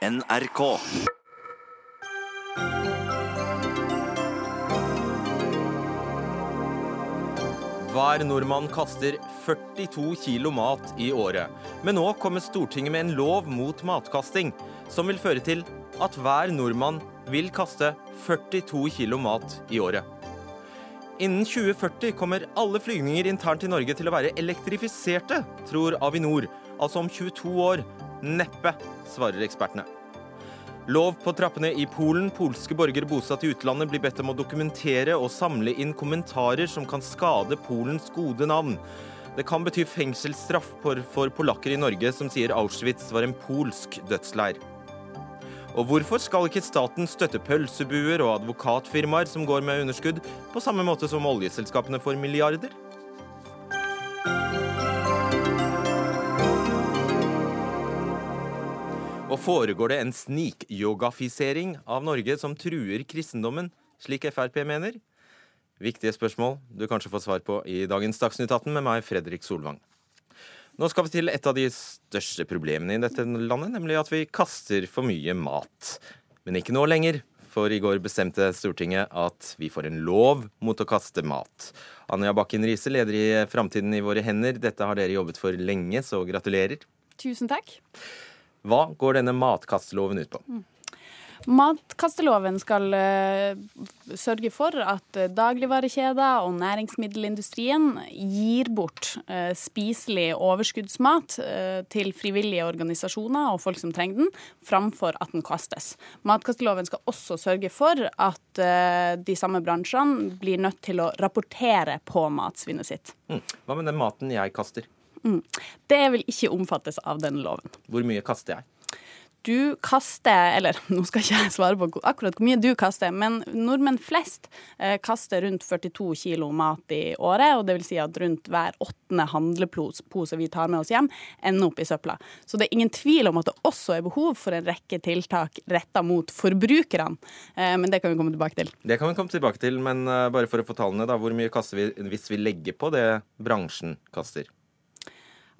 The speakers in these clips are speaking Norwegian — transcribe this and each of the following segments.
NRK. Hver nordmann kaster 42 kilo mat i året. Men nå kommer Stortinget med en lov mot matkasting, som vil føre til at hver nordmann vil kaste 42 kilo mat i året. Innen 2040 kommer alle flygninger internt i Norge til å være elektrifiserte, tror Avinor. Altså om 22 år. Neppe, svarer ekspertene. Lov på trappene i Polen. Polske borgere bosatt i utlandet blir bedt om å dokumentere og samle inn kommentarer som kan skade Polens gode navn. Det kan bety fengselsstraff for, polakker i Norge som sier Auschwitz var en polsk dødsleir. Og hvorfor skal ikke staten støtte pølsebuer og advokatfirmaer som går med underskudd, på samme måte som oljeselskapene får milliarder? Og foregår det en snikyogafisering av Norge som truer kristendommen, slik Frp mener? Viktige spørsmål du kanskje får svar på i dagens Dagsnytt 18 med meg, Fredrik Solvang. Nå skal vi til et av de største problemene i dette landet, nemlig at vi kaster for mye mat. Men ikke nå lenger, for i går bestemte Stortinget at vi får en lov mot å kaste mat. Anja Bakken Riise, leder i Framtiden i våre hender. Dette har dere jobbet for lenge, så gratulerer. Tusen takk. Hva går denne matkasteloven ut på? Matkasteloven skal uh, sørge for at uh, dagligvarekjeder og næringsmiddelindustrien gir bort uh, spiselig overskuddsmat til frivillige organisasjoner og folk som trenger den, framfor at den kastes. Matkasteloven skal også sørge for at de samme bransjene blir nødt til å rapportere på matsvinnet sitt. Mm. Hva med den maten jeg kaster? Mm. Det vil ikke omfattes av denne loven. Hvor mye kaster jeg? Du kaster, eller nå skal ikke jeg svare på akkurat hvor mye du kaster, men nordmenn flest eh, kaster rundt 42 kilo mat i året. og det vil si at rundt hver åttende handlepose vi tar med oss hjem, ender opp i søpla. Så det er ingen tvil om at det også er behov for en rekke tiltak retta mot forbrukerne. Eh, men det kan vi komme tilbake til. Det kan vi komme tilbake til, men uh, bare for å få tallene, da. Hvor mye kaster vi hvis vi legger på det bransjen kaster?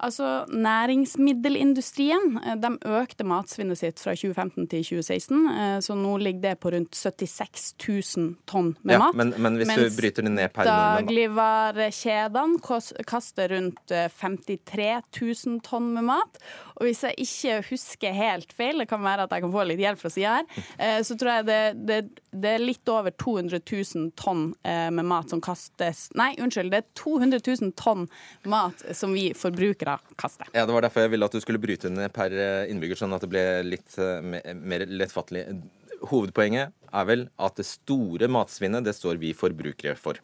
Altså, Næringsmiddelindustrien eh, de økte matsvinnet sitt fra 2015 til 2016, eh, så nå ligger det på rundt 76 000 tonn med ja, mat. Men, men hvis du bryter det ned per Dagligvarekjedene kaster rundt 53 eh, 000 tonn med mat. Og hvis jeg ikke husker helt feil, det kan være at jeg kan få litt hjelp fra sida her, så tror jeg det, det, det, er litt over 200 000 tonn med mat som kastes Nei, unnskyld, det er 200 000 tonn mat som vi forbrukere kaste. Ja, Det var derfor jeg ville at du skulle bryte ned per eh, innbygger, sånn at det ble litt eh, mer lettfattelig. Hovedpoenget er vel at det store matsvinnet, det står vi forbrukere for.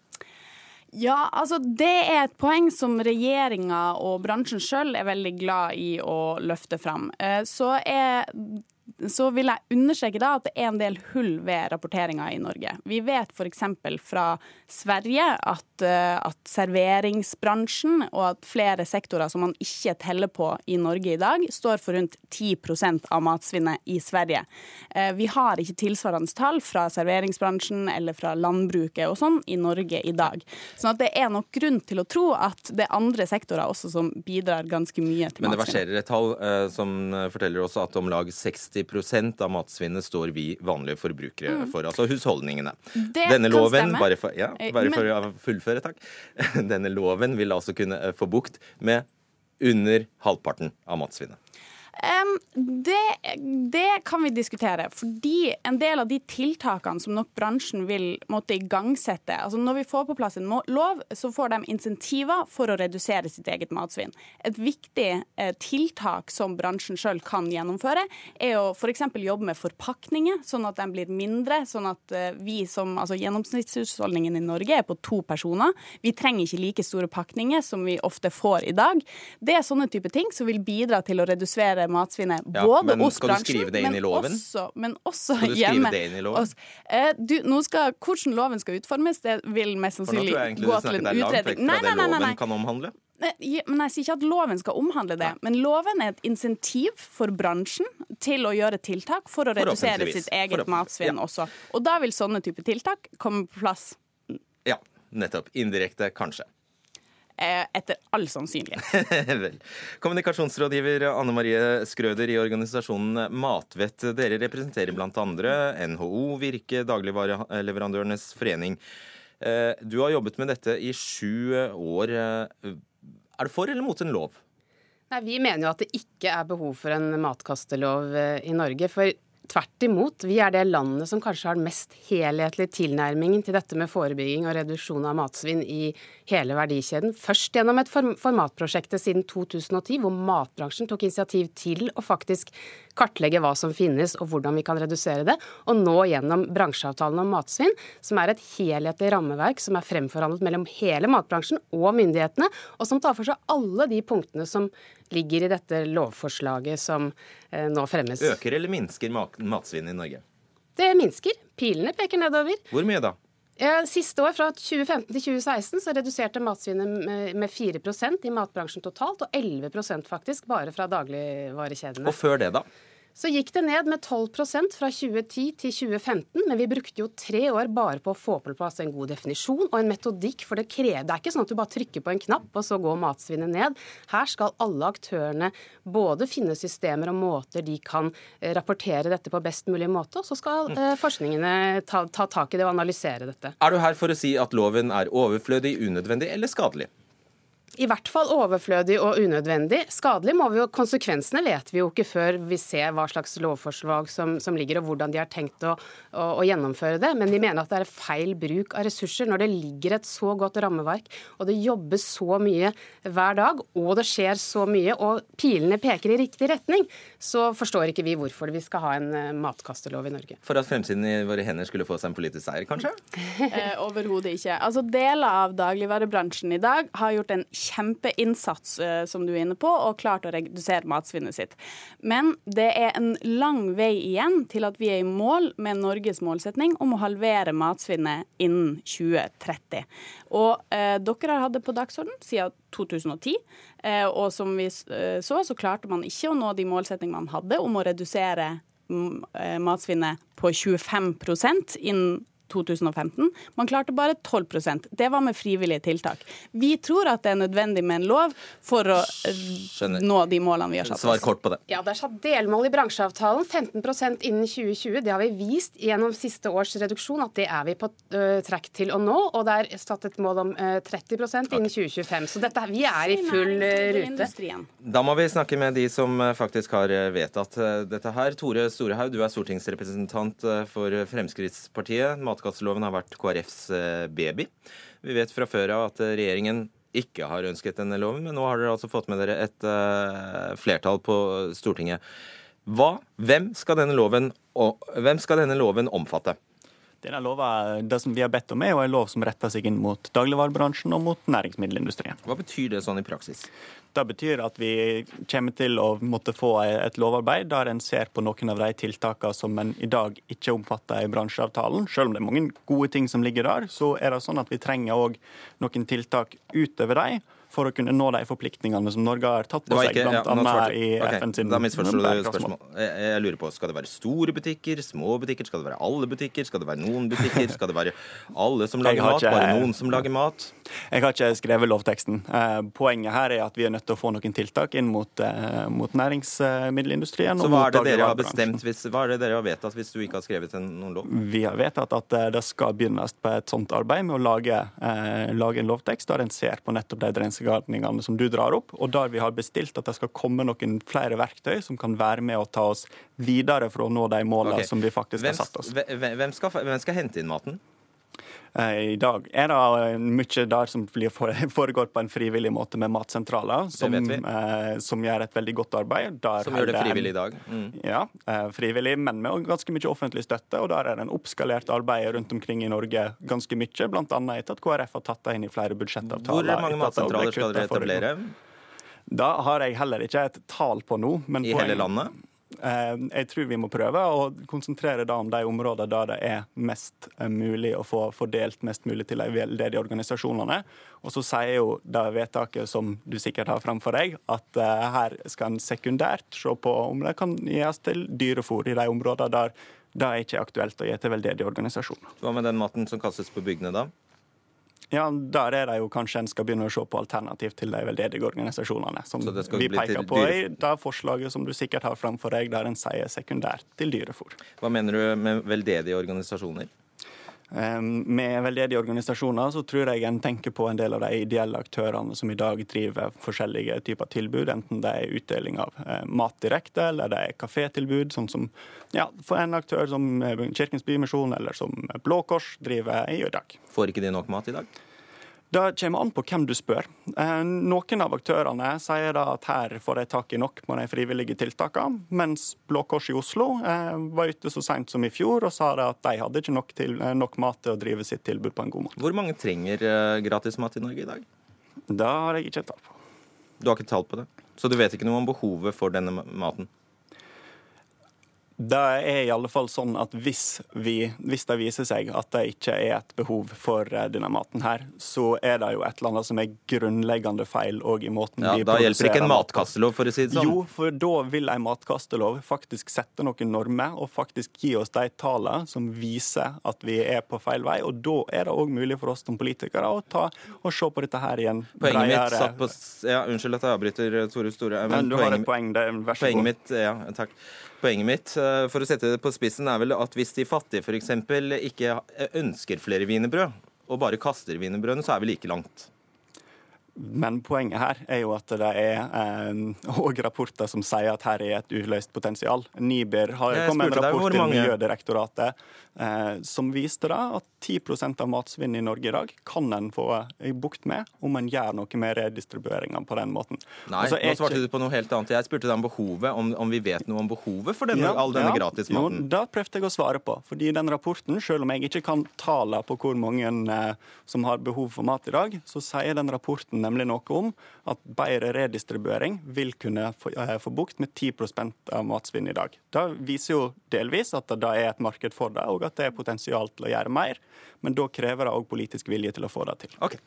Ja, altså det er et poeng som regjeringa og bransjen sjøl er veldig glad i å løfte fram. Eh, så er så vil jeg understreke da at det er en del hull ved rapporteringa i Norge. Vi vet f.eks. fra Sverige at, eh, at, serveringsbransjen og at flere sektorer som man ikke teller på i Norge i dag, står for rundt 10% av matsvinnet i Sverige. Eh, vi har ikke tilsvarende tall fra serveringsbransjen eller fra landbruket og sånn i Norge i dag. Så det er nok grunn til å tro at det er andre sektorer også som bidrar ganske mye til matsvinnet. Men det verserer et tall uh, som forteller også at om lag 60 av matsvinnet står vi vanlige forbrukere mm. for, altså husholdningene. Det Denne loven, bare for, ja, eh, bare for å fullføre, takk. Denne loven vil altså kunne eh, få bukt med under halvparten av matsvinnet. Det, det, kan vi diskutere. Fordi en del av de tiltakene som nok bransjen vil måtte igangsette altså Når vi får på plass en lov, så får de insentiver for å redusere sitt eget matsvinn. Et viktig eh, tiltak som bransjen sjøl kan gjennomføre, er å f.eks. jobbe med forpakninger, sånn at de blir mindre. Sånn at eh, vi som altså Gjennomsnittshusholdningen i Norge er på to personer. Vi trenger ikke like store pakninger som vi ofte får i dag. Det er sånne type ting som vil bidra til å redusere matsvinnet. Både hos bransjen, loven? Også, men også skal du hjemme. Det inn i loven? Eh, du, nå skal, hvordan loven skal utformes, det vil mest sannsynlig gå til en utredning. Nei, nei, nei, nei, nei. Kan omhandle? Men Jeg sier ikke at loven skal omhandle det, men loven er et insentiv for bransjen til å gjøre tiltak for å redusere sitt eget matsvinn ja. også. Og da vil sånne type tiltak komme på plass. Ja, nettopp. Indirekte, kanskje. Etter all sannsynlighet. Vel. Kommunikasjonsrådgiver Anne Marie Skrøder i organisasjonen Matvett. Dere representerer bl.a. NHO, Virke, Dagligvareleverandørenes forening. Eh, du har jobbet med dette i sju år. Eh, er du for eller mot en lov? Nei, Vi mener jo at det ikke er behov for en matkastelov eh, i Norge. For tvert imot, vi er det landet som kanskje har den mest helhetlige tilnærmingen til dette med forebygging og reduksjon av matsvinn i hele verdikjeden. Først gjennom et formatprosjekt siden 2010, hvor matbransjen tok initiativ til å faktisk kartlegge hva som finnes og hvordan vi kan redusere det. Og nå gjennom bransjeavtalen om matsvinn, som er et helhetlig rammeverk som er fremforhandlet mellom hele matbransjen og myndighetene, og som tar for seg alle de punktene som ligger i dette lovforslaget som eh, nå fremmes. Øker eller minsker matsvinn i Norge? Det minsker. Pilene peker nedover. Hvor mye da? Siste år, fra 2015 til 2016, så reduserte matsvinnet med 4% i matbransjen totalt, og 11% faktisk bare fra dagligvarekjedene. Og før det, da? Så gikk det ned med 12% fra 2010 til 2015, men vi brukte jo tre år bare på å få på plass en god definisjon og en metodikk. For det krever Det er ikke sånn at du bare trykker på en knapp, og så går matsvinnet ned. Her skal alle aktørene både finne systemer og måter de kan eh, rapportere dette på best mulig måte, og så skal eh, forskningene ta, ta tak i det og analysere dette. Er du her for å si at loven er overflødig, unødvendig eller skadelig? I hvert fall overflødig og unødvendig. Skadelig må vi jo, Konsekvensene vet vi jo ikke før vi ser hva slags lovforslag som, som ligger, og hvordan de har tenkt å, å, å, gjennomføre det. Men vi mener at det er feil bruk av ressurser når det ligger et så godt rammeverk, og det jobbes så mye hver dag, og det skjer så mye, og pilene peker i riktig retning. Så forstår ikke vi hvorfor vi skal ha en uh, matkastelov i Norge. For at fremtiden i våre hender skulle få seg en politisk seier, kanskje? eh, Overhodet ikke. Altså, Deler av dagligvarebransjen i dag har gjort en kjempeinnsats, eh, som du er inne på, og klart å redusere matsvinnet sitt. Men det er en lang vei igjen til at vi er i mål med Norges målsetning om å halvere matsvinnet innen 2030. Og eh, dere har hatt det på dagsorden siden 2010. Eh, og som vi eh, så, så klarte man ikke å nå de målsettingene man hadde om å redusere mm, eh, matsvinnet på 25% innen 2015. Man klarte bare 12% Det var med frivillige tiltak. Vi tror at det er nødvendig med en lov for å Skjønner. nå de målene vi har satt oss. Svar kort på det. Ja, Det er satt delmål i bransjeavtalen. 15% innen 2020. Det har vi vist gjennom siste års reduksjon at det er vi på uh, trekk til å nå. Og det er satt et mål om uh, 30% innen 2025. Så dette, vi er i full uh, rute. Da må vi snakke med de som faktisk har vedtatt dette her. Tore Storehaug, du er stortingsrepresentant for Fremskrittspartiet matkastloven har vært KrFs eh, baby. Vi vet fra før av at regjeringen ikke har ønsket denne loven, men nå har dere altså fått med dere et uh, flertall på Stortinget. Hva, hvem, skal denne loven, hvem skal denne loven omfatte? Denne lova, det som vi har bedt om, er jo en lov som retter seg inn mot dagligvarebransjen og mot næringsmiddelindustrien. Hva betyr det sånn i praksis? Det betyr at vi kommer til å måtte få et lovarbeid der en ser på noen av de tiltakene som en i dag ikke omfatter i bransjeavtalen. Selv om det er mange gode ting som ligger der, så er det sånn at vi trenger òg noen tiltak utover dem for å kunne nå de forpliktningene som Norge har tatt på seg, bl.a. Ja, i okay, FN sin Da misforstår du spørsmålet. Jeg, lurer på, Skal det være store butikker, små butikker, skal det være alle butikker, skal det være noen butikker, skal det være alle som lager mat, bare noen som lager mat? Jeg har ikke skrevet lovteksten. Eh, poenget her er at vi er nødt til å få noen tiltak inn mot, eh, mot næringsmiddelindustrien. Så hva er det dere har bestemt, hvis, hva er det dere har vedtatt hvis du ikke har skrevet en, noen lov? Vi har vedtatt at eh, det skal begynnes på et sånt arbeid med å lage, lage en lovtekst der en ser på nettopp de grensegagningene som du drar opp, og der vi har bestilt at det skal komme noen flere verktøy som kan være med å ta oss videre for å nå de målene okay. som vi faktisk hvem, har satt oss. Hvem skal, hvem skal hente inn maten? Eh, I dag er det eh, mye der som foregår på en frivillig måte med matsentraler, som, eh, som gjør et veldig godt arbeid. Der som gjør det frivillig i dag? Mm. Ja, frivillig, men med ganske mye offentlig støtte. Og der er det en oppskalert arbeid rundt omkring i Norge ganske mye, bl.a. etter at KrF har tatt det inn i flere budsjettavtaler. Hvor mange matsentraler skal dere etablere? Da har jeg heller ikke et tall på nå. I hele landet? Eh, jeg tror vi må prøve å konsentrere det om de områdene der det er mest eh, mulig å få fordelt mest mulig til de organisasjonene. Og så sier jo det vedtaket som du sikkert har framfor deg, at eh, her skal en sekundært se på om det kan gis til dyrefòr i de områdene der det ikke er aktuelt å gi til veldedige organisasjoner. Hva med den maten som kastes på bygdene, da? Ja, Der er det jo kanskje en skal begynne å se på alternativ til de veldedige organisasjonene. Som vi peker på i det forslaget som du sikkert har framfor deg, der en sier sekundært til dyrefòr. Hva mener du med veldedige organisasjoner? Med veldedige organisasjoner så tror jeg en tenker på en del av de ideelle aktørene som i dag driver forskjellige typer tilbud, enten det er utdeling av eh, mat direkte, eller det er kafétilbud, sånn som ja, for en aktør som eh, Kirkens Bymisjon eller som Blå Kors driver i dag. Får ikke de nok mat i dag? Det kommer an på hvem du spør. Eh, noen av aktørene sier at her får de tak i nok med de frivillige tiltakene, mens Blå Kors i Oslo eh, var ute så sent som i fjor og sa at de hadde ikke nok, til, eh, nok, mat til å drive sitt tilbud på en god måte. Hvor mange trenger gratis mat i Norge i dag? Det har jeg ikke tall på. Du har ikke tall på det? Så du vet ikke noe om behovet for denne maten? Det er i alle fall sånn at hvis, vi, hvis, det viser seg at det ikke er et behov for eh, denne maten her, så er det jo et eller annet som er grunnleggende feil òg i måten ja, vi Da hjelper ikke en matkastelov, for å si det sånn? Jo, for da vil en matkastelov faktisk sette noen normer og faktisk gi oss de tallene som viser at vi er på feil vei. Og da er det òg mulig for oss som politikere å ta og se på dette her igjen. Poenget mitt satt på Ja, unnskyld at jeg avbryter, Tore Store. Men, men du poenget, har et poeng, det, vær så god. Mitt, ja, takk. Poenget mitt eh, for å sette det på spissen er vel at hvis de fattige f.eks. ikke ønsker flere wienerbrød, og bare kaster wienerbrødene, så er vi like langt. Men poenget her er jo at det er òg eh, rapporter som sier at her er et uløst potensial. Niber har kommet med en rapport til Miljødirektoratet eh, som viste da at 10 av matsvinnet i Norge i dag kan en få i bukt med om en gjør noe med redistribueringa på den måten. Nei, altså, nå svarte du på noe helt annet. Jeg spurte deg om behovet, om, om vi vet noe om behovet for denne, ja, all denne ja, gratismaten. Jo, da prøvde jeg å svare på. Fordi den rapporten, selv om jeg ikke kan tallene på hvor mange eh, som har behov for mat i dag, så sier den rapporten nemlig noe om at bedre redistribuering vil kunne få, eh, få bukt med 10% av matsvinn i dag. Det viser jo delvis at det er et marked for det, og at det er potensial til å gjøre mer. Men da krever det òg politisk vilje til å få det til. Ok.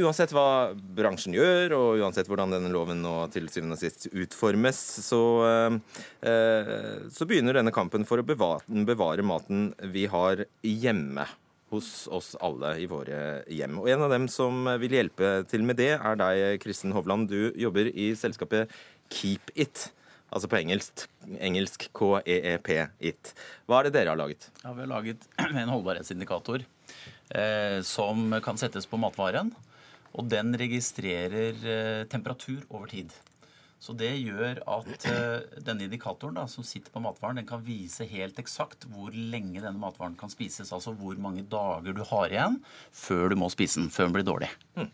Uansett hva bransjen gjør, og uansett hvordan denne loven nå til syvende og sist utformes, så, eh, så begynner denne kampen for å bevare, bevare maten vi har hjemme hos oss alle i våre hjem. Og En av dem som vil hjelpe til med det, er deg, Kristin Hovland. Du jobber i selskapet Keep It. Altså på engelsk, engelsk KEEP It. Hva er det dere har laget? Ja, Vi har laget en holdbarhetsindikator eh, som kan settes på matvaren. Og den registrerer eh, temperatur over tid. Så det gjør at uh, denne indikatoren da, som sitter på matvaren, den kan vise helt eksakt hvor lenge denne matvaren kan spises. Altså hvor mange dager du har igjen før du må spise den, før den blir dårlig. Mm.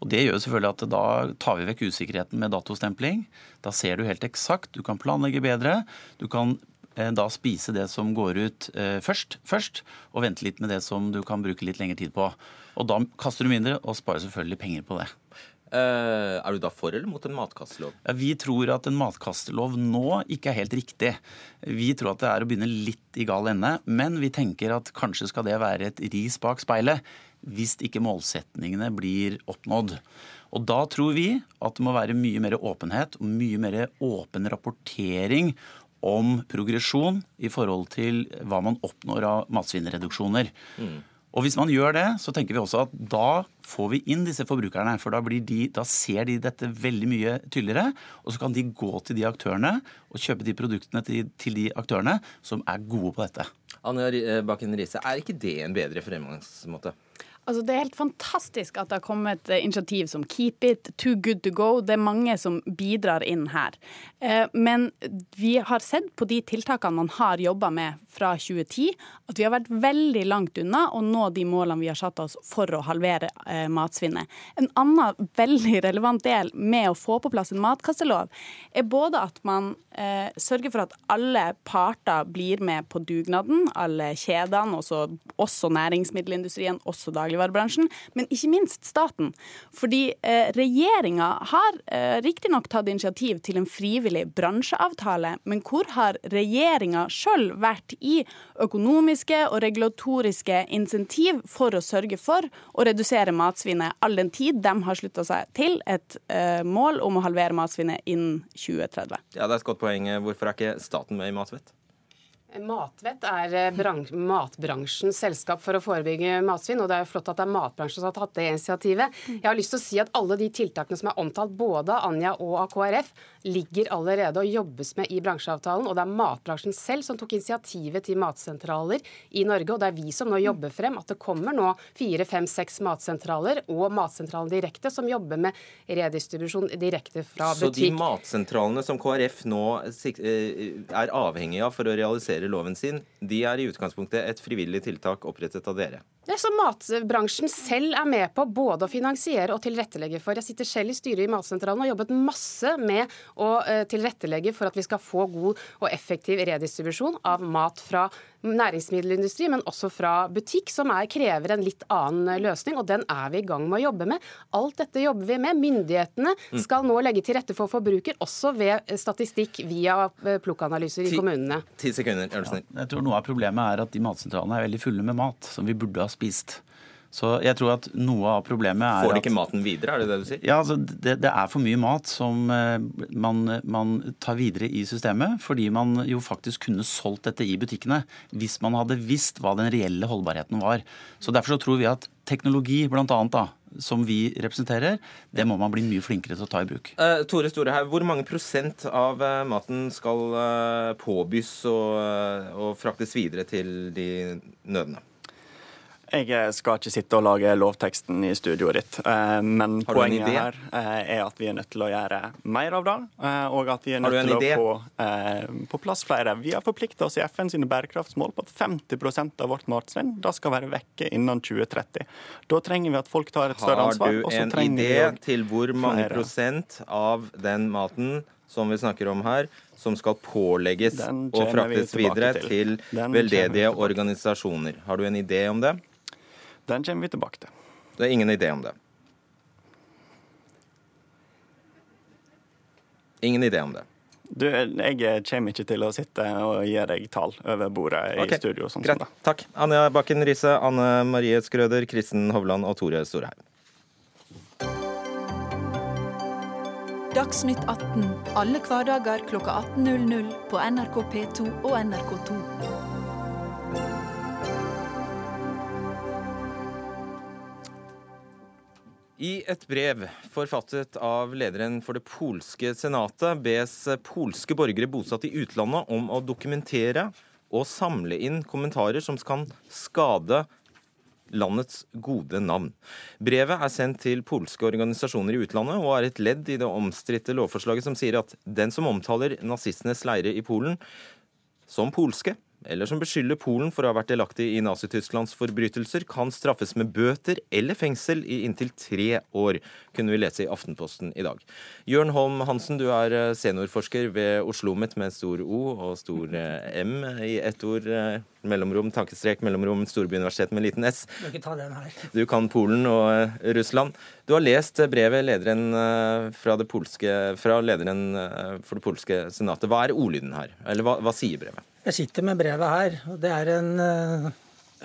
Og Det gjør selvfølgelig at da tar vi vekk usikkerheten med datostempling. Da ser du helt eksakt, du kan planlegge bedre. Du kan uh, da spise det som går ut eh, først, først, og vente litt med det som du kan bruke litt lengre tid på. Og da kaster du mindre og sparer selvfølgelig penger på det. Eh, er du da for eller mot en matkastelov? Vi tror at en matkastelov nå ikke er helt riktig. Vi tror at det er å begynne litt i gal ende, men vi tenker at kanskje skal det være et ris bak speilet hvis ikke målsetningene blir oppnådd. Og Da tror vi at det må være mye mer åpenhet og mye mer åpen rapportering om progresjon i forhold til hva man oppnår av matsvinnreduksjoner. Mm. Og Hvis man gjør det, så tenker vi også at da får vi inn disse forbrukerne. For da, de, da, ser de dette veldig mye tydeligere. Og så kan de gå til de aktørene og kjøpe de produktene til, til de aktørene som er gode på dette. Anja Bakken Riise, er ikke det en bedre fremgangsmåte? Altså, det er helt fantastisk at det har kommet eh, initiativ som Keep It, Too Good To Go. Det er mange som bidrar inn her. Eh, men vi har sett på de tiltakene man har jobba med fra 2010, at vi har vært veldig langt unna å nå de målene vi har satt oss for å halvere eh, matsvinnet. En annen veldig relevant del med å få på plass en matkastelov, er både at man sørger for at alle parter blir med på dugnaden, alle kjedene, også, også næringsmiddelindustrien, også dagligvarebransjen, men ikke minst staten. Fordi eh, regjeringa har eh, riktignok tatt initiativ til en frivillig bransjeavtale, men hvor har regjeringa sjøl vært i økonomiske og regulatoriske insentiv for å sørge for å redusere matsvinnet, all den tid de har slutta seg til et eh, mål om å halvere matsvinnet innen 2030? Ja, Det er et godt poeng. Hvorfor er ikke staten med i Matvett? Matvett er eh, matbransjens selskap for å forebygge matsvinn, og det er jo flott at det er matbransjen som har tatt det initiativet. Jeg har lyst til å si at alle de tiltakene som er omtalt både av Anja og av KrF, ligger allerede og jobbes med i bransjeavtalen, og det er matbransjen selv som tok initiativet til matsentraler i Norge, og det er vi som nå jobber frem at det kommer nå fire, fem, seks matsentraler og Matsentralen Direkte som jobber med redistribusjon direkte fra butikk. Så de matsentralene som KrF nå eh, er avhengig av for å realisere loven sin, de er i utgangspunktet et frivillig tiltak opprettet av dere? Det som matbransjen selv er med på både å finansiere og tilrettelegge for. Jeg sitter selv i styret i Matsentralen og har jobbet masse med å eh, tilrettelegge for at vi skal få god og effektiv redistribusjon av mat fra næringsmiddelindustri, men også fra butikk, som er, krever en litt annen løsning. Og den er vi i gang med å jobbe med. Alt dette jobber vi med. Myndighetene mm. skal nå legge til rette for forbruker, også ved statistikk via eh, plukkanalyser i kommunene. Ti sekunder, ja, Jeg tror noe av problemet er at de matsentralene er veldig fulle med mat som vi burde ha spist. Så jeg tror at noe av problemet er Får de ikke maten videre, er det det du sier? Ja, altså det, det er for mye mat som eh, man, man, tar videre i systemet, fordi man jo faktisk kunne solgt dette i butikkene hvis man hadde visst hva den reelle holdbarheten var. Så Derfor så tror vi at teknologi, blant annet, da, som vi representerer, det må man bli mye flinkere til å ta i bruk. Uh, Tore Store her, Hvor mange prosent av uh, maten skal uh, påbys og, og fraktes videre til de nødene? Jeg skal ikke sitte og lage lovteksten i studioet ditt, eh, men poenget her eh, er at vi er nødt til å gjøre mer av det. Eh, og at vi er nødt til idé? å få på plass flere. Vi har forplikta oss i FN sine bærekraftsmål på at 50% av vårt matsvinn da skal være vekke innen 2030. Da trenger vi at folk tar et større ansvar. Har du en idé til hvor mange flere. prosent av den maten som vi snakker om her, som skal pålegges og fraktes videre til, til veldedige organisasjoner. Har du en idé om det? Den kommer vi tilbake til. Det er ingen idé om det? Ingen idé om det? Du, jeg kommer ikke til å sitte og gi deg tall over bordet okay. i studio. Sånn Greit. Takk. Anja Bakken Riise, Anne Marie Skrøder, Kristen Hovland og Tore Storheim. Dagsnytt 18 alle hverdager kl 18.00 på NRK P2 og NRK2. I et brev forfattet av lederen for det polske senatet bes polske borgere bosatt i utlandet om å dokumentere og samle inn kommentarer som kan skade landets gode navn. Brevet er sendt til polske organisasjoner i utlandet og er et ledd i det omstridte lovforslaget som sier at den som omtaler nazistenes leire i Polen som polske, eller som beskylder Polen for å ha vært delaktig i Nazi-Tysklands forbrytelser, kan straffes med bøter eller fengsel i inntil tre år, kunne vi lese i Aftenposten i dag. Jørn Holm Hansen, du er eh, seniorforsker ved Oslo OsloMet med stor O og stor eh, M i ett ord. Eh, mellomrom, tankestrek, mellomrom, Storbyuniversitetet med liten S. Du kan ta den her. Du kan Polen og Russland. Du har lest brevet lederen fra, polske, fra lederen for det polske senatet. Hva er ordlyden her? Eller hva, hva sier brevet? Jeg sitter med brevet her. og Det er en uh,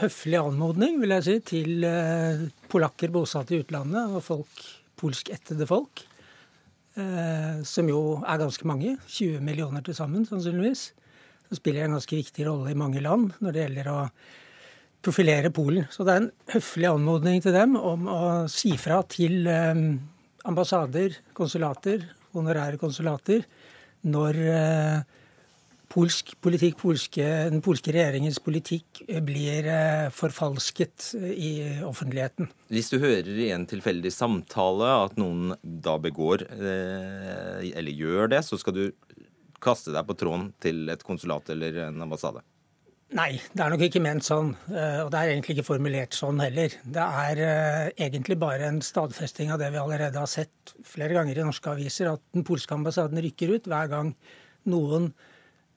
høflig anmodning vil jeg si, til uh, polakker bosatt i utlandet og folk, polskættede folk. Uh, som jo er ganske mange. 20 millioner til sammen, sannsynligvis. Som spiller en ganske viktig rolle i mange land når det gjelder å profilere Polen. Så det er en høflig anmodning til dem om å si fra til ambassader, konsulater, honorære konsulater, når polsk politikk, polske, den polske regjeringens politikk eh, blir eh, forfalsket eh, i offentligheten. Hvis du hører i en tilfeldig samtale at noen da begår, eller gjør det, så skal du kaste deg på tråden til et konsulat eller en ambassade? Nei, det er nok ikke ment sånn. Og det er egentlig ikke formulert sånn heller. Det er egentlig bare en stadfesting av det vi allerede har sett flere ganger i norske aviser, at den polske ambassaden rykker ut hver gang noen eh,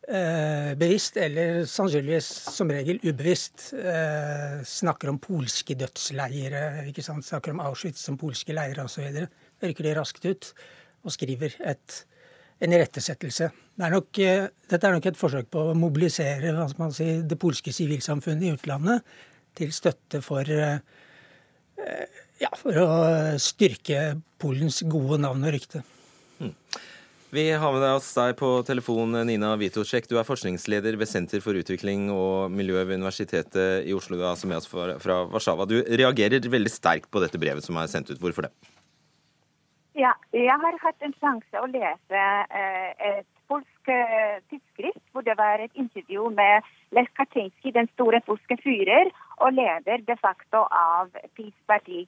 bevisst, eller sannsynligvis som regel ubevisst, eh, snakker om polske dødsleire, ikke sant? snakker om Auschwitz som polske leirer osv., rykker de raskt ut og skriver et, en irettesettelse. Det er eh, dette er nok et forsøk på å mobilisere si, det polske sivilsamfunnet i utlandet til støtte for eh, ja, for å styrke Polens gode navn og rykte. Mm. Vi har med oss deg på telefon, Nina Witocek. Du er forskningsleder ved Senter for utvikling og miljø ved Universitetet i Oslo. Du er altså med oss fra, Warszawa. Du reagerer veldig sterkt på dette brevet som er sendt ut. Hvorfor det? Ja, jeg har hatt en sjanse å lese eh, et polsk eh, tidsskrift hvor det var et intervju med Lech Kaczynski, den store polske fyrer, og leder de facto av PiS-parti.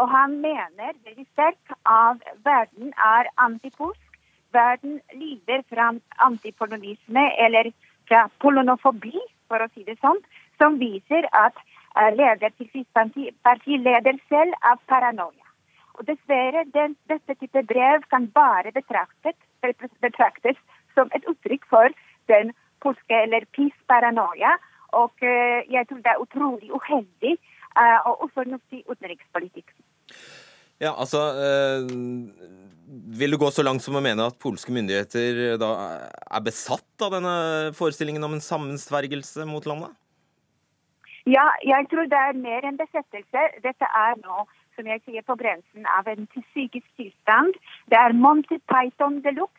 Og han mener veldig sterkt at verden er antipolsk. Verden lider fra antipolonisme, eller fra polonofobi, for å si det sånn, som viser at eh, leder til PiS-parti leder selv av paranoia. Og dessverre, den, dette type brev kan bare betraktes, betraktes som et uttrykk for den polske eller PiS-paranoia. Og uh, jeg tror det er utrolig uheldig uh, og ufornuftig utenrikspolitikk. Ja, altså uh, Vil du gå så langt som å mene at polske myndigheter da er besatt av denne forestillingen om en sammensvergelse mot landet? Ja, jeg tror det er mer enn besettelse. Dette er nå som jeg sier, på grensen av en psykisk tilstand. Det er Monty Python de luxe.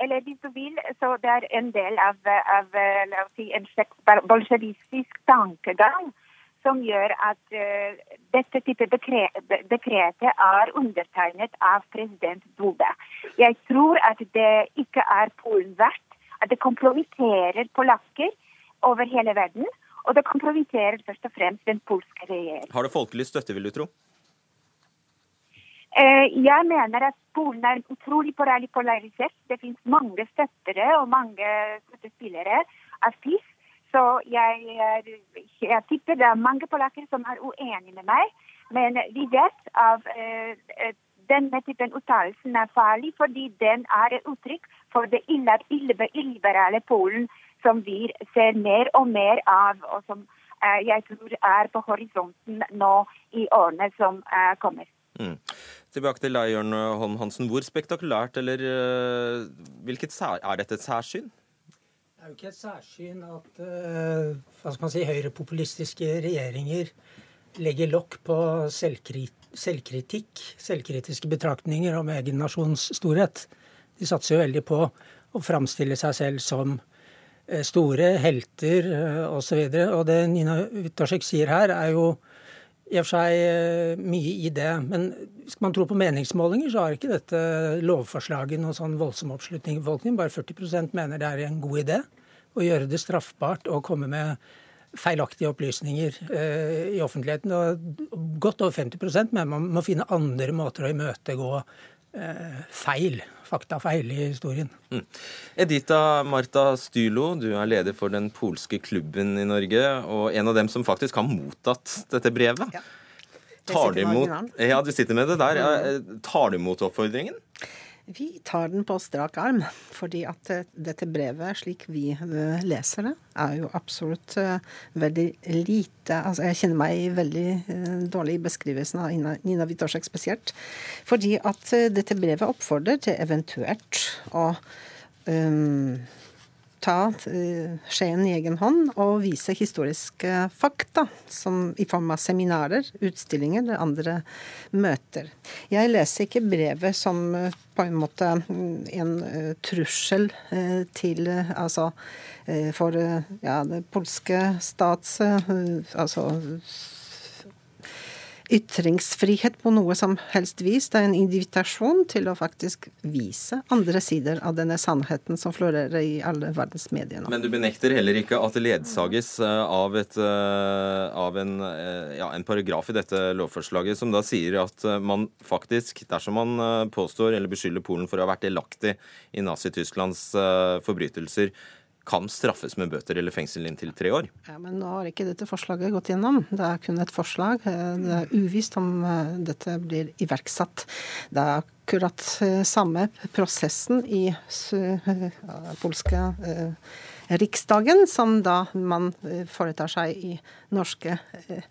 Eller hvis du vil, så det er en del av, av oss si, en slags bolsjevistisk tankegang som gjør at uh, dette type dekretet er undertegnet av president Duda. Jeg tror at det ikke er Polen verdt. At det kompromitterer polakker over hele verden. Og det kompromitterer først og fremst den polske regjeringen. Har det folkelig støtte, vil du tro? Uh, jeg mener at Polen er utrolig polarisert. Det finnes mange støttere og mange støttespillere av FIS. Så jeg, jeg, tipper det er mange polakker som er uenige med meg. Men vi vet at uh, denne typen uttalelsen er farlig, fordi den er et uttrykk for det illiberale Polen som vi ser mer og mer av, og som uh, jeg tror er på horisonten nå i årene som uh, kommer. Mm. Tilbake til deg, Jørn Holm Hansen. Hvor spektakulært eller hvilket Er dette et særsyn? Det er jo ikke et særsyn at uh, hva skal man si, høyrepopulistiske regjeringer legger lokk på selvkritikk, selvkritiske betraktninger om egen nasjons storhet. De satser jo veldig på å framstille seg selv som uh, store helter osv. Og, så og det Nina Witasek sier her, er jo i og for seg eh, mye i det. Men skal man tro på meningsmålinger, så har ikke dette lovforslaget noen sånn voldsom oppslutning i befolkningen. Bare 40% mener det er en god idé å gjøre det straffbart å komme med feilaktige opplysninger eh, i offentligheten. Og godt over 50% mener man må finne andre måter å imøtegå feil faktafeil i historien. Mm. Edita Marta Stylo, du er leder for den polske klubben i Norge, og en av dem som faktisk har mottatt dette brevet. Ja. Tar du imot, ja, du sitter med det der. Tar du imot oppfordringen? Vi tar den på strak arm, fordi at eh, dette brevet, slik vi eh, leser det, er jo absolutt eh, veldig lite Altså jeg kjenner meg veldig dårlig i beskrivelsen av Nina Witoszek spesielt. Fordi at dette brevet oppfordrer til eventuelt å um, ta eh, skjeen i egen hånd og vise historiske fakta, som i form av seminarer, utstillinger eller andre møter. Jeg leser ikke brevet som eh, på en måte mm, en uh, trussel til Altså for ja, det polske stats Altså ytringsfrihet på noe som helst vis. Det er en invitasjon til å faktisk vise andre sider av denne sannheten som florerer i alle verdens medier nå. Men du benekter heller ikke at det ledsages eh, av, et, eh, av en, eh, ja, en, paragraf i dette lovforslaget som da sier at man faktisk, dersom man påstår eller beskylder Polen for å ha vært delaktig i Nazi-Tysklands forbrytelser, kan straffes med bøter eller fengsel inntil tre år. Ja, Men nå har ikke dette forslaget gått gjennom. Det er kun et forslag. Det er uvisst om eh, dette blir iverksatt. Det er akkurat eh, samme prosessen i polske riksdagen som da man foretar seg i norske eh,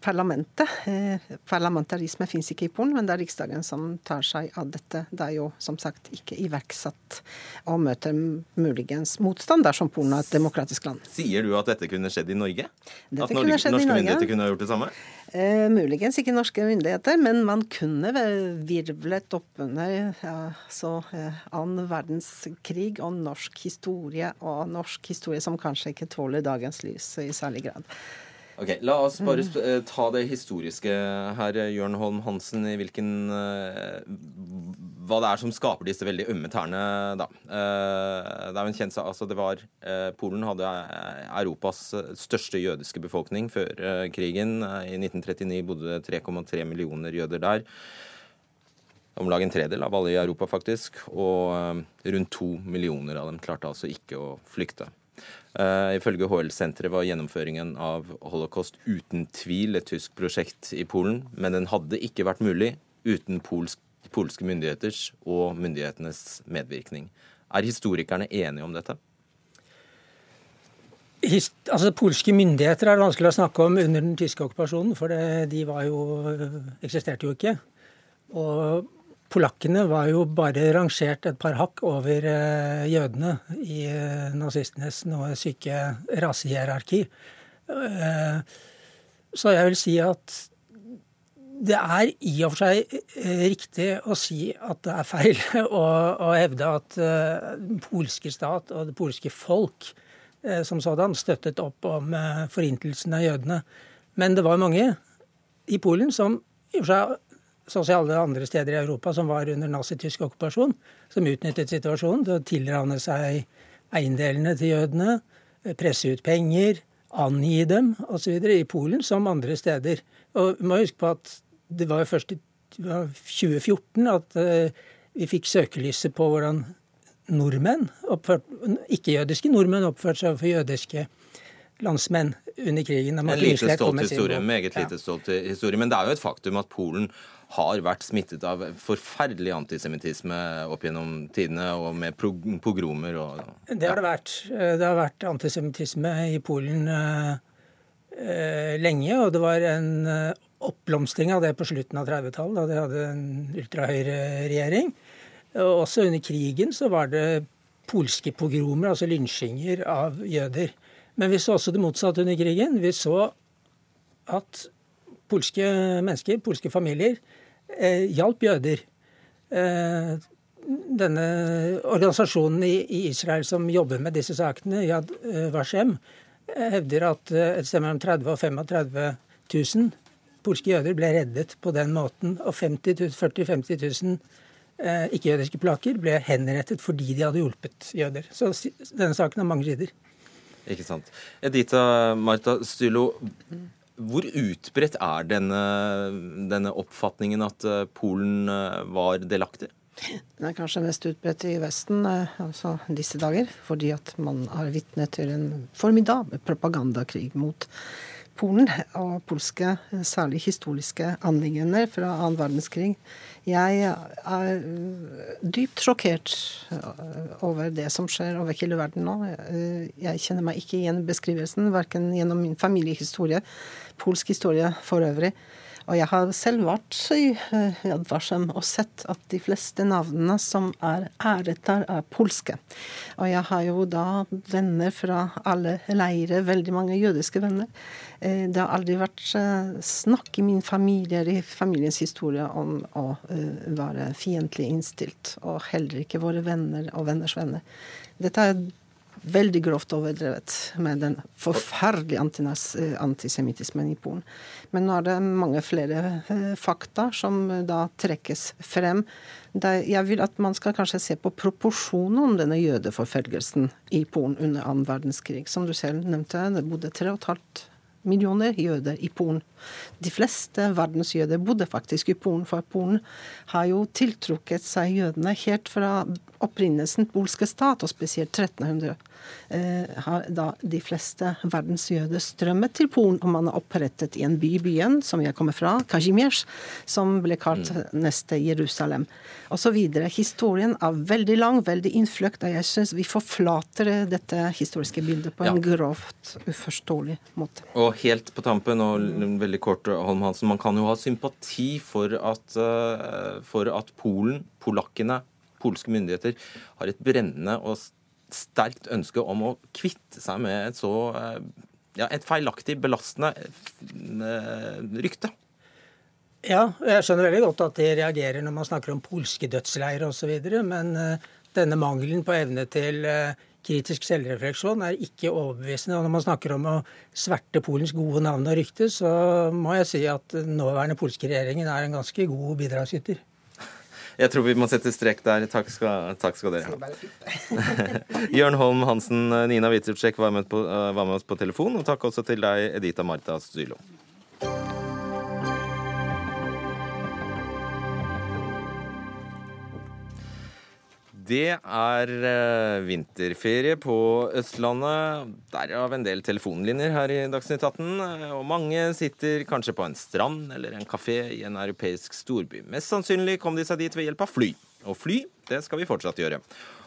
parlamentet. Eh, parlamentarisme fins ikke i Polen, men det er Riksdagen som tar seg av dette. Det er jo som sagt ikke iverksatt og møter muligens motstand dersom Polen er et demokratisk land. Sier du at dette kunne skjedd i Norge? Dette at i norske Norge. myndigheter kunne ha gjort det samme? Eh, muligens ikke norske myndigheter, men man kunne virvlet opp under ja, så, eh, annen verdenskrig og norsk historie, og norsk historie som kanskje ikke tåler dagens lys i særlig grad. Ok, La oss bare sp- eh, ta det historiske her, Jørn Holm Hansen. I hvilken eh, Hva det er som skaper disse veldig ømme tærne, da. Eh, Det er jo en kjent altså det var eh, Polen hadde eh, Europas eh, største jødiske befolkning før eh, krigen. Eh, I 1939 bodde det 3,3 millioner jøder der. Om lag en tredel av alle i Europa, faktisk. Og eh, rundt to millioner av dem klarte altså ikke å flykte. Uh, ifølge HL-senteret var gjennomføringen av holocaust uten tvil et tysk prosjekt i Polen, men den hadde ikke vært mulig uten polsk, polske myndigheters og myndighetenes medvirkning. Er historikerne enige om dette? Hist, altså Polske myndigheter er det vanskelig å snakke om under den tyske okkupasjonen, for det, de jo, eksisterte jo ikke. Og polakkene var jo bare rangert et par hakk over eh, jødene i eh, nazistenes noe syke rasehierarki. Eh, så jeg vil si at det er i og for seg riktig å si at det er feil å, hevde at den polske stat og det polske folk som sådan støttet opp om forintelsen av jødene. Men det var mange i Polen som i og for seg sånn som alle andre steder i Europa som var under nazitysk okkupasjon, som utnyttet situasjonen til å tilrane seg eiendelene til jødene, eh, presse ut penger, angi dem osv. i Polen som andre steder. Og vi må huske på at det var jo først i 2014 at eh, vi fikk søkelyset på hvordan nordmenn, ikke-jødiske nordmenn, oppførte seg overfor jødiske landsmenn under krigen. En lite stolt historie, meget lite stolt historie. Men det er jo et faktum at Polen har vært smittet av forferdelig antisemittisme opp gjennom tidene, og med pogromer og Det har det vært. Eh, Det har vært antisemittisme i Polen eh, eh, lenge, og det var en oppblomstring av det på slutten av 30-tallet, da de hadde en ultrahøyreregjering. Og også under krigen så var det polske pogromer, altså lynsjinger av jøder. Men vi så også det motsatte under krigen. Vi så at polske mennesker, polske familier, eh, hjalp jøder. Eh, denne organisasjonen i, Israel som jobber med disse sakene, Yad eh, Vashem, eh, hevder at eh, et sted mellom 30 og 35 000 polske jøder ble reddet på den måten. Og 50 000 40 000-50 000 eh, ikke-jødiske plaker ble henrettet fordi de hadde hjulpet jøder. Så denne saken har mange sider. Ikke sant. Edita Marta Stylo, hvor utbredt er denne, denne oppfatningen at eh, Polen eh, var delaktig? Den er kanskje mest utbredt i Vesten eh, altså disse dager, fordi at man er vitne til en formidabel propagandakrig mot Polen og polske, særlig historiske anliggender fra annen verdenskrig. Jeg er dypt sjokkert over det som skjer over hele verden nå. Jeg kjenner meg ikke igjen i beskrivelsen, verken gjennom min familiehistorie, polsk historie for øvrig. Og jeg har selv vært i eh, Yad Vashem og sett at de fleste navnene som er æret der, er polske. Og jeg har jo da venner fra alle leirer, veldig mange jødiske venner. Eh, Det har aldri vært eh, snakk i min familie eller i familiens historie om å eh, være fiendtlig innstilt, og heller ikke våre venner og venners venner. Dette er veldig grovt overdrevet med den forferdelige eh, antisemittismen i Polen. Men nå er det mange flere eh, fakta som eh, da trekkes frem. Jeg vil at man skal kanskje se på proporsjonen om denne jødeforfølgelsen i Polen under annen verdenskrig. Som du selv nevnte, det bodde 3,5 millioner jøder i Polen. De fleste verdens jøder bodde faktisk i Polen, for Polen har jo tiltrukket seg jødene helt fra opprinnelsen polske stat, og spesielt 1300 eh, har da de fleste verdens jøder strømmet til Polen, og man har opprettet i en by byen, som jeg kommer fra, Kazimierz, som ble kalt neste Jerusalem, osv. Historien er veldig lang, veldig innfløkt, og jeg syns vi forflater dette historiske bildet på en Ja. grovt uforståelig måte. Og helt på tampen, og veldig kort, Holm Hansen, man kan jo ha sympati for at, eh, for at Polen, polakkene, polske myndigheter har et brennende og s- sterkt ønske om å kvitte seg med et så eh, ja, et feilaktig, belastende eh, rykte. Ja, jeg skjønner veldig godt at de reagerer når man snakker om polske dødsleirer osv., men eh, denne mangelen på evne til kritisk selvrefleksjon er ikke overbevisende. Og når man snakker om å sverte Polens gode navn og rykte, så må jeg si at nåværende polske regjeringen er en ganske god bidragsyter. Jeg tror vi må sette strek der. Takk skal, takk skal dere ha. Jørn Holm Hansen, Nina Witzewczek var, eh, var med oss på telefon, og takk også til deg, Edita Marta Stylo. Det er eh, vinterferie på Østlandet. Derav en del telefonlinjer her i Dagsnytt 18. eh, Og mange sitter kanskje på en strand eller en kafé i en europeisk storby. Mest sannsynlig kom de seg dit ved hjelp av fly. Og fly, det skal vi fortsatt gjøre.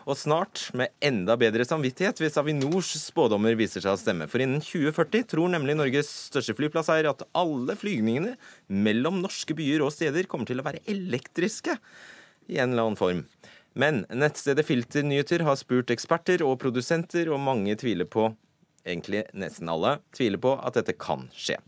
Og snart med enda bedre samvittighet hvis Avinors spådommer viser seg å stemme. For innen 2040 tror nemlig Norges største flyplasseier at alle flygningene mellom norske byer og steder kommer til å være elektriske i en eller annen form. Men nettstedet Filternyheter har spurt eksperter og produsenter, og mange tviler på, egentlig nesten alle, tviler på at dette kan skje.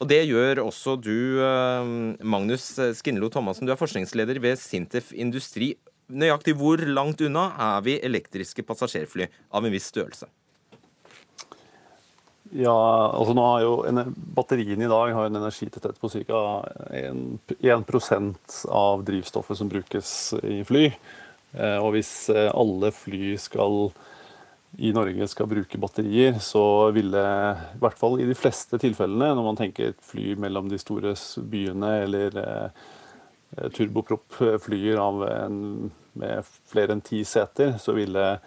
Og det gjør også du, eh, Magnus Skinlo Thomassen. Du er forskningsleder ved Sintef Industri. Nøyaktig hvor langt unna er vi elektriske passasjerfly av en viss størrelse? Ja, altså nå har jo Batteriene i dag har en energitetthet på ca. 1, 1 av drivstoffet som brukes i fly. Eh, Og hvis eh, alle fly skal, i Norge skal bruke batterier, så ville i hvert fall i de fleste tilfellene, når man tenker fly mellom de store byene eller eh, turboproppflyer med flere enn ti seter, så ville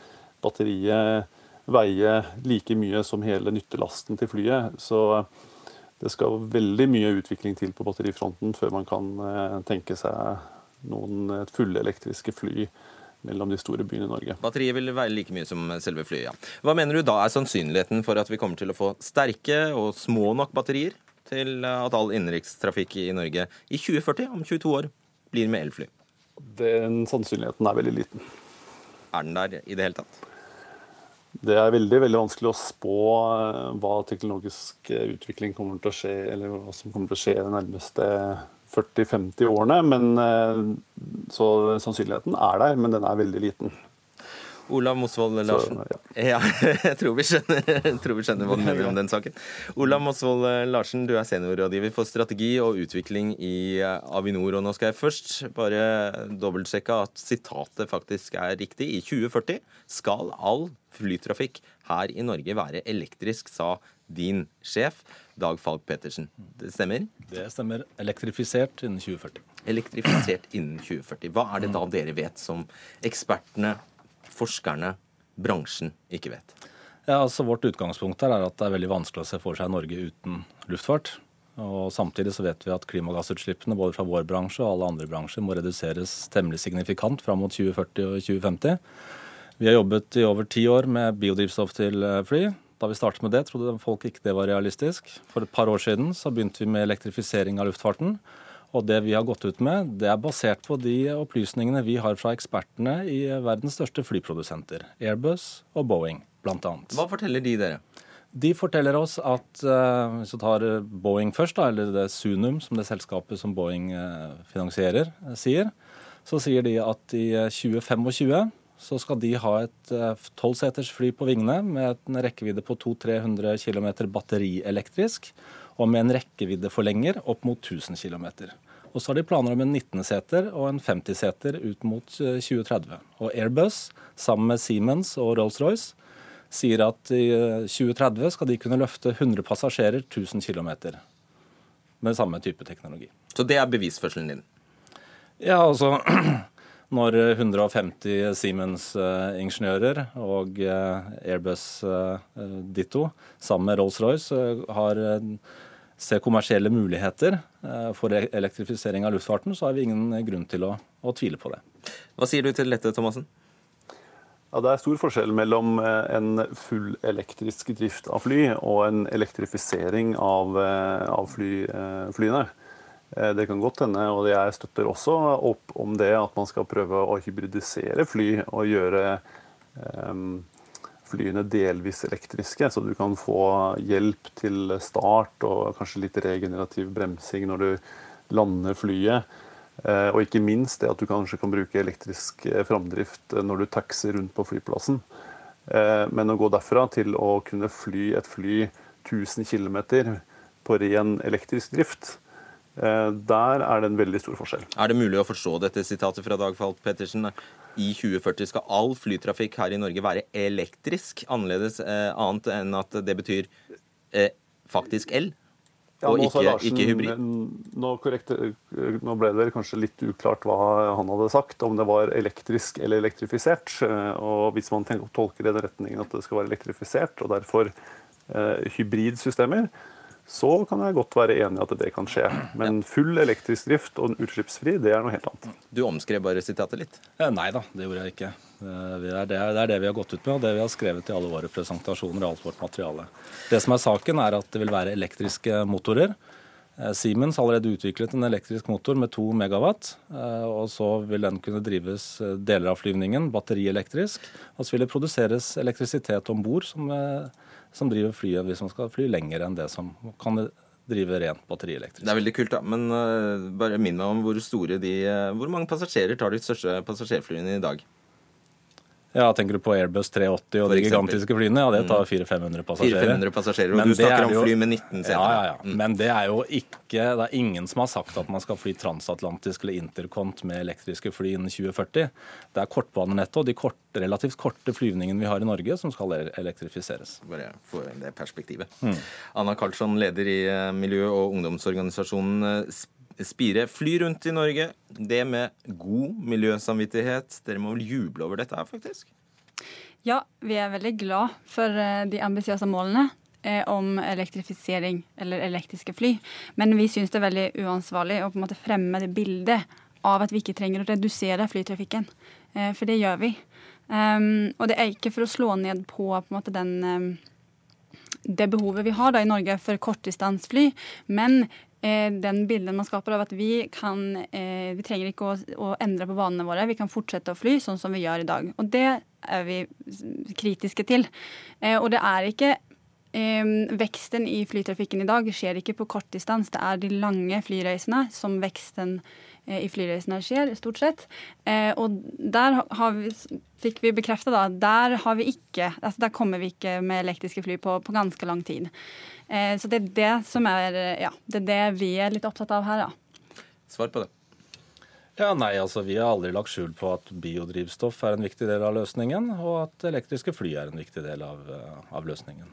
batteriet veie like mye som hele nyttelasten til flyet. Så det skal veldig mye utvikling til på batterifronten før man kan tenke seg noen eh, fullelektriske fly mellom de store byene i Norge. Batteriet vil være like mye som selve flyet, ja. Hva mener du da er sannsynligheten for at vi kommer til å få sterke og små nok batterier til at all innenrikstrafikk i Norge i 2040, om 22 år, blir med elfly? Den sannsynligheten er veldig liten. Er den der i det hele tatt? Det er veldig veldig vanskelig å spå eh, hva teknologisk eh, utvikling kommer til å skje, eller hva som kommer til å skje de nærmeste 40-50 årene. Men, eh, så sannsynligheten er der, men den er veldig liten. Olav Mosvold Larsen. ja. jeg tror vi, skjønner, jeg tror vi skjønner hva du mener om den saken. Olav Mosvold Larsen, du er seniorrådgiver for strategi og utvikling i eh, Avinor. Og nå skal jeg først bare dobbeltsjekke at sitatet faktisk er riktig. I 2040 skal all flytrafikk her i Norge være elektrisk, sa din sjef Dag Falk Petersen. Det stemmer? Det stemmer. Elektrifisert innen 2040. Elektrifisert innen 2040. Hva er det da dere vet som ekspertene, forskerne, bransjen ikke vet? Ja, altså Vårt utgangspunkt her er at det er veldig vanskelig å se for seg Norge uten luftfart. Og Samtidig så vet vi at klimagassutslippene både fra vår bransje og alle andre bransjer må reduseres temmelig signifikant fram mot 2040 og 2050. Vi har jobbet i over ti år med biodrivstoff til eh, fly. Da vi startet med det, trodde folk ikke det var realistisk. For et par år siden så begynte vi med elektrifisering av luftfarten. Og det vi har gått ut med, det er basert på de opplysningene vi har fra ekspertene i verdens største flyprodusenter. Airbus og Boeing, annet. Hva forteller de dere? De forteller oss at eh, hvis vi tar Boeing først, da, eller det Sunum, som det selskapet som Boeing eh, finansierer, eh, sier, så sier de at i eh, 2025 så skal de ha et tolvseters fly på vingene med en rekkevidde på 200-300 km batterielektrisk, og med en rekkeviddeforlenger opp mot 1000 km. Og så har de planer om en 19-seter og en 50-seter ut mot eh, 2030. Og Airbus, sammen med Siemens og Rolls-Royce, sier at i eh, 2030 skal de kunne løfte 100 passasjerer 1000 km med samme type teknologi. Så det er bevisførselen din? Ja, altså når 150 Siemens-ingeniører og eh, Airbus eh, ditto sammen med Rolls-Royce har ser kommersielle muligheter for e- elektrifisering av luftfarten, så har vi ingen grunn til å, å tvile på det. Hva sier du til dette, Thomassen? Ja, Det er stor forskjell mellom en full elektrisk drift av fly og en elektrifisering av, av fly, flyene. Eh, det kan godt hende, og jeg støtter også opp om det, at man skal prøve å hybridisere fly og gjøre um, flyene delvis elektriske, så du kan få hjelp til start og kanskje litt regenerativ bremsing når du lander flyet. Eh, og ikke minst det at du kanskje kan bruke elektrisk framdrift når du taxer rundt på flyplassen. Men å gå derfra til å kunne fly et fly 1000 km på ren elektrisk drift, Eh, der er det en veldig stor forskjell. Er det mulig å forstå dette sitatet fra Dag Falk Pettersen? I 2040 skal all flytrafikk her i Norge være elektrisk, annerledes eh, annet enn at det betyr eh, faktisk el? Ja, og ikke, Larsen, ikke, hybrid? Nå, korrekt, eh, nå, ble det kanskje litt uklart hva han hadde sagt, om det var elektrisk eller elektrifisert. Eh, og Hvis man tolker det i den retningen at det skal være elektrifisert, og derfor eh, hybridsystemer, så kan jeg godt være enig i at det kan skje. Men full elektrisk drift og utslippsfri, det er noe helt annet. Du omskrev bare sitatet litt? Nei da, det gjorde jeg ikke. Det er det, det er det, vi har gått ut med, og det vi har skrevet i alle våre presentasjoner og alt vårt materiale. Det som er saken, er at det vil være elektriske motorer. Eh, Siemens har allerede utviklet en elektrisk motor med 2 megawatt. Eh, og Så vil den kunne drives eh, deler av flyvningen batterielektrisk. Og så vil det produseres elektrisitet om bord som som driver flyet hvis man skal fly lenger enn det som kan drive rent batterielektrisk. Det er veldig kult, da. Men uh, bare minn meg om hvor store de uh, Hvor mange passasjerer tar de største passasjerflyene i dag? Ja, Tenker du på Airbus 380 og de gigantiske flyene? Ja, det tar 400-500 mm. passasjerer. 400 passasjerer, Og Men du snakker om fly med 19 seter. Ja, ja, ja. Mm. Men det er jo ikke Det er ingen som har sagt at man skal fly transatlantisk eller intercont med elektriske fly innen 2040. Det er kortbanenettet og de kort, relativt korte flyvningene vi har i Norge som skal elektrifiseres. Bare få det perspektivet. Mm. Anna Karlsson, leder i eh, miljø- og ungdomsorganisasjonen eh, Spire fly rundt i Norge. Det med god miljøsamvittighet. Dere må vel juble over dette her, faktisk? Ja, vi er veldig glad for eh, de ambisiøse målene eh, om elektrifisering eller elektriske fly. Men vi syns det er veldig uansvarlig å på en måte fremme det bildet av at vi ikke trenger å redusere flytrafikken. Eh, for det gjør vi. Um, og det er ikke for å slå ned på, på måte, den, um, det behovet vi har da, i Norge for kortdistansfly, men den bilden man skaper av at vi kan eh, Vi trenger ikke å, å, endre på vanene våre. Vi kan fortsette å fly sånn som vi gjør i dag. Og det er vi kritiske til. Eh, og det er ikke Veksten i flytrafikken i dag skjer ikke på kortdistans. Det er de lange flyreisene som veksten i flyreisene skjer, stort sett. Og der vi, fikk vi bekrefta at der har vi ikke altså Der kommer vi ikke med elektriske fly på, på ganske lang tid. Eh, så det er det som er Ja, det er det vi er litt opptatt av her, da. Svar på det. Ja, nei, altså Vi har aldri lagt skjul på at biodrivstoff er en viktig del av løsningen, og at elektriske fly er en viktig del av, eh, av løsningen.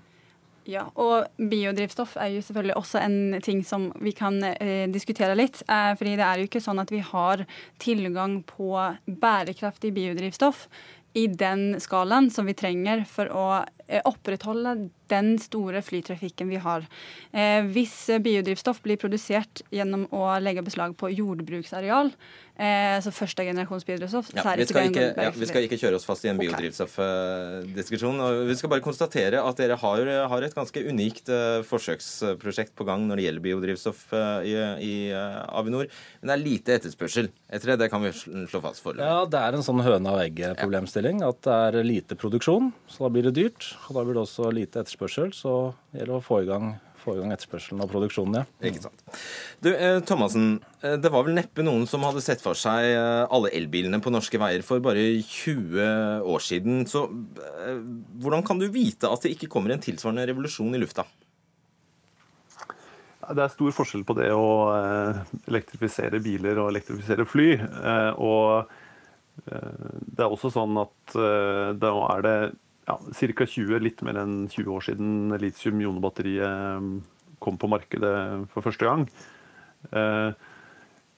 Ja, og biodrivstoff er jo selvfølgelig også en ting som vi kan eh, diskutere litt. Eh, fordi det er jo ikke sånn at vi har tilgang på bærekraftig biodrivstoff i den skalaen som vi trenger for å opprettholde den store flytrafikken vi har. Eh, hvis biodrivstoff blir produsert gjennom å legge beslag på jordbruksareal, Eh, så første generasjons biodrivstoff. Ja, vi, skal ikke, ja, vi skal ikke kjøre oss fast i en biodrivstoffdiskusjon. Uh, vi skal bare konstatere at dere har, har et ganske unikt uh, forsøksprosjekt på gang når det gjelder biodrivstoff uh, i, i Avinor. Men det er lite etterspørsel etter det. Det kan vi slå fast for. Ja, det er en sånn høne og egg-problemstilling. At det er lite produksjon, så da blir det dyrt. Og da blir det også lite etterspørsel, så gjelder det å få i gang få i gang etterspørselen og produksjonen, ja. Ikke sant. Du, eh, Thomassen, eh, det var vel neppe noen som hadde sett for seg eh, alle elbilene på norske veier for bare 20 år siden. Så hvordan kan du vite at det ikke kommer en tilsvarende revolusjon i lufta? Det er stor forskjell på det å elektrifisere biler og elektrifisere fly. Og det er også sånn at da er det ja, ca. 20, litt mer enn 20 år siden litium-ionebatteriet eh, kom på markedet for første gang. Eh,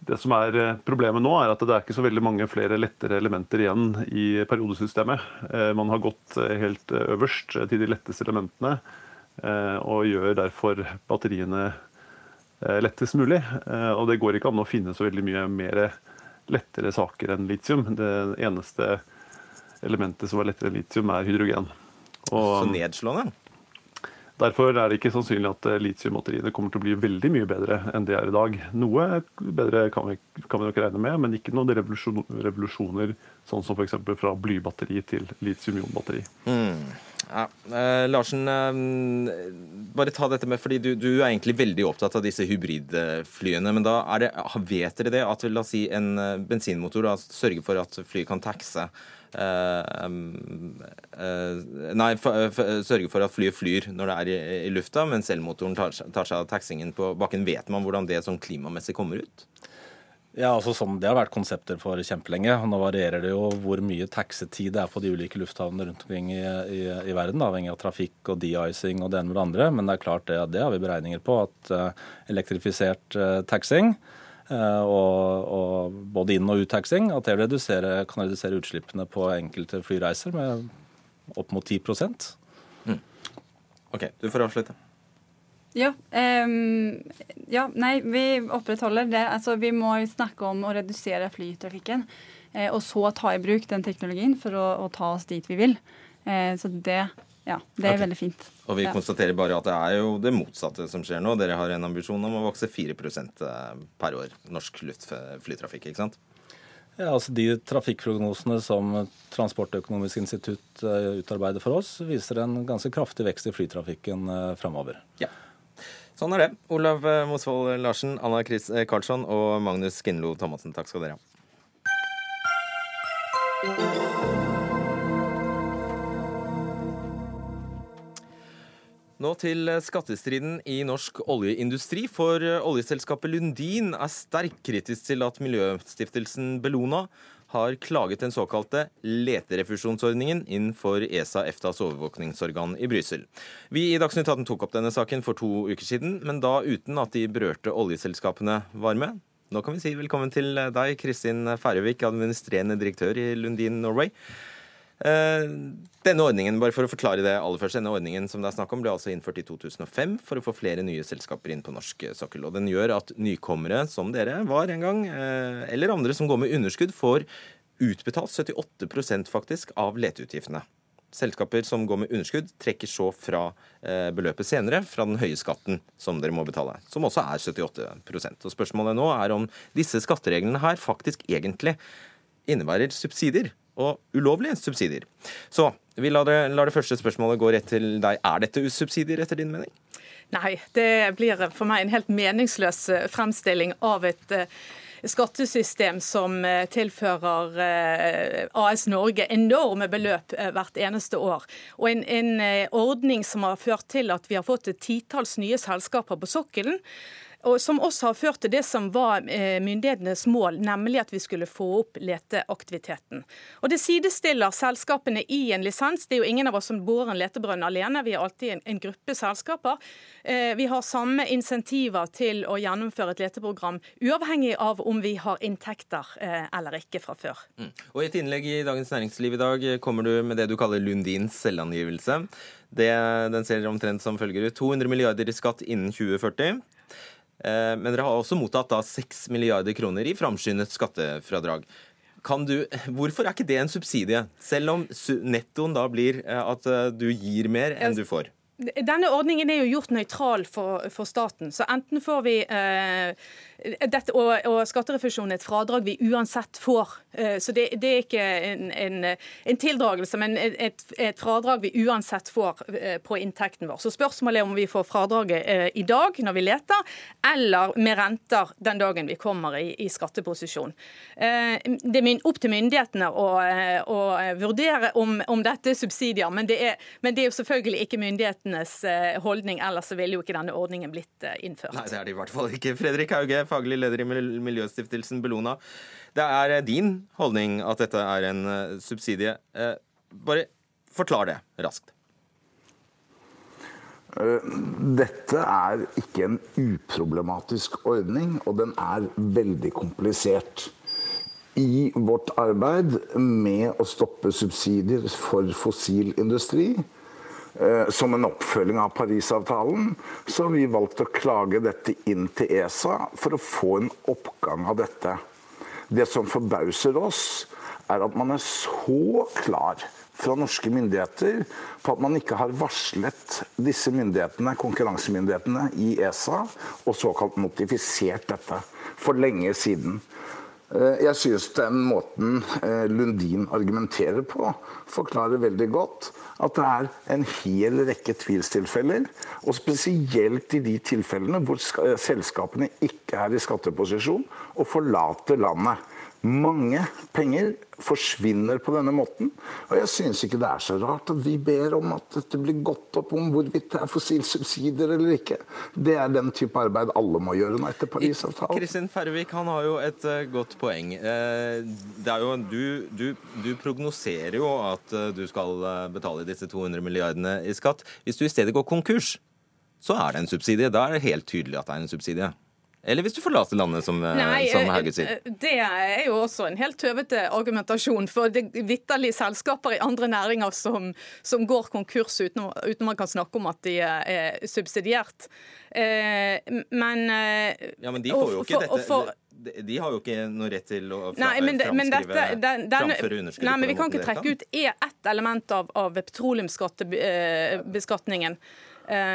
Det som er eh, Problemet nå er at det er ikke så veldig mange flere lettere elementer igjen i periodesystemet. Eh, man har gått helt øverst til de letteste elementene og gjør derfor batteriene lettest mulig. Og det går ikke an å finne så veldig mye mer lettere saker enn litium. Det eneste elementet som er lettere enn litium, er hydrogen. Og, så nedslående? Derfor er det ikke sannsynlig at eh, litiumbatteriene kommer til å bli veldig mye bedre enn det er i dag. Noe bedre kan vi, kan vi nok regne med, men ikke noen revolusjon, revolusjoner sånn som f.eks. fra blybatteri til litium-ionbatteri. Mm. Ja. Eh, Larsen, eh, bare ta dette med, fordi du, du, er egentlig veldig opptatt av disse hybridflyene. Men da det, vet dere det at la oss si, en eh, bensinmotor da, sørger for at flyet kan taxe nei, sørge for at flyet flyr når det er i, i lufta, mens elmotoren tar, tar seg av taxingen på bakken. Vet man hvordan det sånn klimamessig kommer ut? Ja, altså sånn, Det har vært konsepter for kjempelenge. Nå varierer det jo hvor mye taxetid det er på de ulike lufthavnene rundt omkring i, i, i verden, avhengig av trafikk og de-icing og det ene med det andre. Men det er klart det, det har vi beregninger på, at uh, elektrifisert uh, taxing Eh, og, og både inn- og uttaxing, at det redusere, kan redusere utslippene på enkelte flyreiser med opp mot 10 mm. OK, du får avslutte. Ja, um, ja, nei, vi opprettholder det. Altså, vi må snakke om å redusere flytrafikken. Eh, og så ta i bruk den teknologien for å, å ta oss dit vi vil. Eh, så det ja, det er okay. veldig fint. Og vi ja. konstaterer bare at det er jo det motsatte som skjer nå. Dere har en ambisjon om å vokse 4 eh, per år, norsk luftflytrafikk, ikke sant? Ja, altså De trafikkprognosene som Transportøkonomisk institutt eh, utarbeider for oss, viser en ganske kraftig vekst i flytrafikken framover. Ja. Sånn er det. Olav Mosvold Larsen, Anna Chris Karlsson og Magnus Skinlo Thomassen, takk skal dere ha. Nå til skattestriden i norsk oljeindustri, for oljeselskapet Lundin er sterkt kritisk til at miljøstiftelsen Bellona har klaget den såkalte leterefusjonsordningen inn for ESA, EFTAs overvåkningsorgan i Brussel. Vi i Dagsnytt 18 tok opp denne saken for to uker siden, men da uten at de berørte oljeselskapene var med. Nå kan vi si velkommen til deg, Kristin Færøvik, administrerende direktør i Lundin Norway. Eh, denne ordningen bare for å forklare det aller først, denne ordningen som det er snakk om, ble altså innført i 2005 for å få flere nye selskaper inn på norsk sokkel. og Den gjør at nykommere, som dere var en gang, eh, eller andre som går med underskudd, får utbetalt 78% faktisk av leteutgiftene. Selskaper som går med underskudd, trekker så fra eh, beløpet senere, fra den høye skatten som dere må betale, som også er 78% Og Spørsmålet nå er om disse skattereglene her faktisk egentlig innebærer subsidier og ulovlige subsidier. Så vi lar det, lar det første spørsmålet gå rett til deg. Er dette subsidier, etter din mening? Nei, det blir for meg en helt meningsløs eh, fremstilling av et eh, skattesystem som eh, tilfører AS Norge enorme beløp hvert eneste år. Og en, en ordning som har ført til at vi har fått et titalls nye selskaper på sokkelen og som også har ført til det som var eh, myndighetenes mål, nemlig at vi skulle få opp leteaktiviteten. Og Det sidestiller selskapene i en lisens. Det er jo ingen av oss som borer en letebrønn alene, vi er alltid en, en gruppe selskaper. Eh, vi har samme insentiver til å gjennomføre et leteprogram, uavhengig av om vi har inntekter eh, eller ikke fra før. Mm. Og I et innlegg i Dagens Næringsliv i dag kommer du med det du kaller Lundins selvangivelse. Det, den ser omtrent som følger ut. 200 milliarder i skatt innen 2040. Eh, men dere har også mottatt da 6 milliarder kroner i framskyndet skattefradrag. Du, hvorfor er ikke det en subsidie, selv om nettoen da blir eh, at eh, du gir mer enn du får? Denne ordningen er jo gjort nøytral for, for staten. Så enten får vi eh, dette, og, og skatterefusjon er et fradrag vi uansett får. Eh, så det, det er ikke en, en, en, tildragelse, men et, et, fradrag vi uansett får eh, på inntekten vår. Så spørsmålet er om vi får fradraget eh, i dag når vi leter, eller med renter den dagen vi kommer i, i skatteposisjon. Det er opp til myndighetene å, å vurdere om, om, dette er subsidier, men det er, men det er jo selvfølgelig ikke myndighetenes holdning, ellers ville jo ikke denne ordningen blitt innført. Nei, det er det i hvert fall ikke. Fredrik Hauge, faglig leder i Miljøstiftelsen Bellona. Det er eh, din holdning at dette er en eh, subsidie. Eh, bare forklar det raskt. Dette er ikke en uproblematisk ordning, og den er veldig komplisert. I vårt arbeid med å stoppe subsidier for fossil industri, som en oppfølging av Parisavtalen, så har vi valgt å klage dette inn til ESA for å få en oppgang av dette. Det som forbauser oss, er at man er så klar fra norske myndigheter på at man ikke har varslet disse myndighetene, konkurransemyndighetene i ESA og såkalt notifisert dette for lenge siden. Eh, jeg synes den måten eh, Lundin argumenterer på, forklarer veldig godt at det er en hel rekke tvilstilfeller, og spesielt i de tilfellene hvor selskapene ikke er i skatteposisjon og forlater landet. Mange penger forsvinner på denne måten. Og jeg syns ikke det er så rart at vi ber om at dette blir gått opp om hvorvidt det er fossilsubsidier eller ikke. Det er den type arbeid alle må gjøre nå etter Parisavtalen. Kristin Fervik han har jo et uh, godt poeng. Uh, det er jo, du, du, du, prognoserer jo at uh, du skal betale disse 200 milliardene i skatt. Hvis du i stedet går konkurs, så er det en subsidie. Da er det helt tydelig at det er en subsidie. Eller hvis du forlater landet, som, eh, Nei, som Hauge sier. Eh, det er jo også en helt tøvete argumentasjon. For det er vitterlig selskaper i andre næringer som, som går konkurs uten, uten, man kan snakke om at de er subsidiert. Eh, men Ja, men de får jo ikke dette for, de har jo ikke noe rett til å fra, nei, men, men dette, den, framføre underskudd. Nei, men Vi kan ikke trekke ut ett element av, av petroleumsbeskatningen. Eh,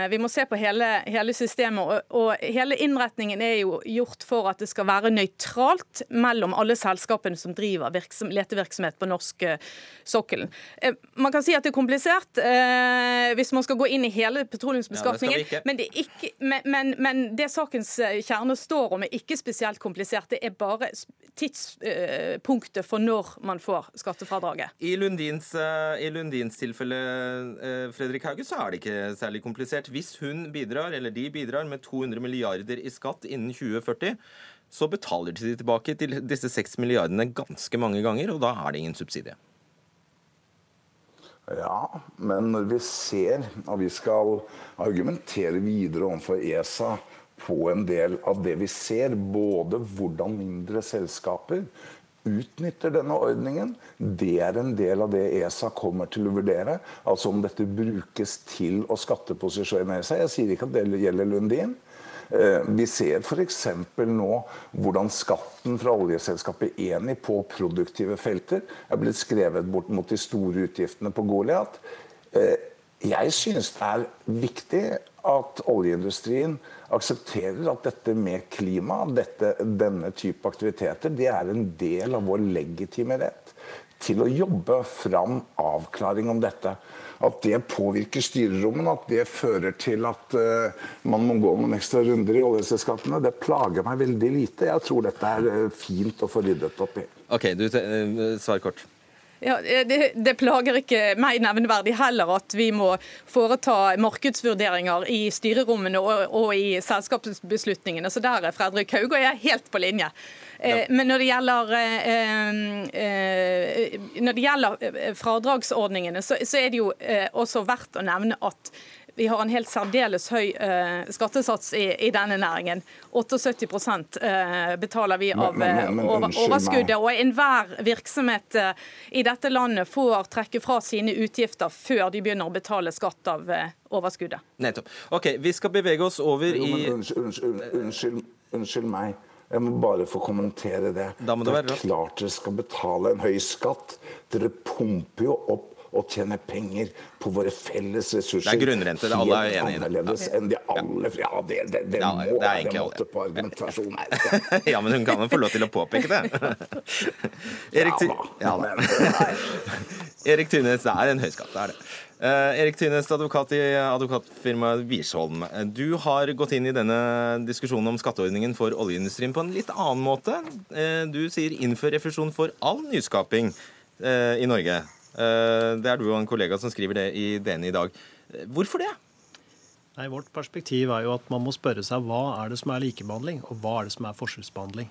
vi må se på hele, hele systemet. Og, og, hele innretningen er jo gjort for at det skal være nøytralt mellom alle selskapene som driver virksom, letevirksomhet på norsk uh, sokkel. Uh, man kan si at det er komplisert eh, hvis man skal gå inn i hele petroleumsbeskatningen. Ja, men, det men, men, men, det sakens kjerne står om, er ikke spesielt komplisert. Det er bare tidspunktet for når man får skattefradraget. I Lundins, i Lundins tilfelle, Fredrik Hauge, så er det ikke særlig komplisert komplisert. Hvis hun bidrar, eller de bidrar med 200 milliarder i skatt innen 2040, så betaler de tilbake til disse 6 milliardene ganske mange ganger, og da er det ingen subsidie. Ja, men når vi ser at vi skal argumentere videre overfor ESA på en del av det vi ser, både hvordan mindre selskaper utnytter denne ordningen. Det er en del av det ESA kommer til å vurdere. Altså om dette brukes til å skatteposisjonere seg. Jeg sier ikke at det gjelder Lundin. Eh, vi ser f.eks. nå hvordan skatten fra oljeselskapet Eni på produktive felter er blitt skrevet bort mot de store utgiftene på Goliat. Eh, jeg synes det er viktig at oljeindustrien aksepterer at dette med klima, dette, denne type aktiviteter, det er en del av vår legitime rett til å jobbe fram avklaring om dette. At det påvirker styrerommene, at det fører til at uh, man må gå noen ekstra runder i oljeselskapene, det plager meg veldig lite. Jeg tror dette er uh, fint å få ryddet opp i. Ok, du uh, Svar kort. Ja, det, det, plager ikke meg nevneverdig heller at vi må foreta markedsvurderinger i styrerommene og, og i selskapsbeslutningene. Så der er Fredrik Haug og jeg er helt på linje. Ja. Eh, men når det gjelder, eh, eh, når det gjelder fradragsordningene, så, så er det jo også verdt å nevne at vi har en helt særdeles høy uh, skattesats i, i, denne næringen. 78 uh, betaler vi av uh, over, overskuddet. Og enhver virksomhet i dette landet får trekke fra sine utgifter før de begynner å betale skatt av overskuddet. Nettopp. Ok, Vi skal bevege oss over i unnskyld, unnskyld, unnskyld, unnskyld meg. Jeg må bare få kommentere det. Da må det, det er klart dere skal betale en høy skatt. Dere pumper jo opp å tjene penger på våre felles ressurser. Det er grunnrente, det alle er enig i. Annerledes enn de alle Ja, det, det, det ja, må være en måte på argumentasjon. ja, men hun kan jo få lov til å påpeke det. Erik, ja, da. Erik Tynes, det er en høyskatt, det er det. Uh, Erik Tynes, advokat i advokatfirmaet Wiersholm. Du har gått inn i denne diskusjonen om skatteordningen for oljeindustrien på en litt annen måte. Uh, du sier innfør refusjon for all nyskaping uh, i Norge. Eh, det er du og en kollega som skriver det i DN i dag. Eh, hvorfor det? Nei, Vårt perspektiv er jo at man må spørre seg hva er det som er likebehandling, og hva er det som er forskjellsbehandling.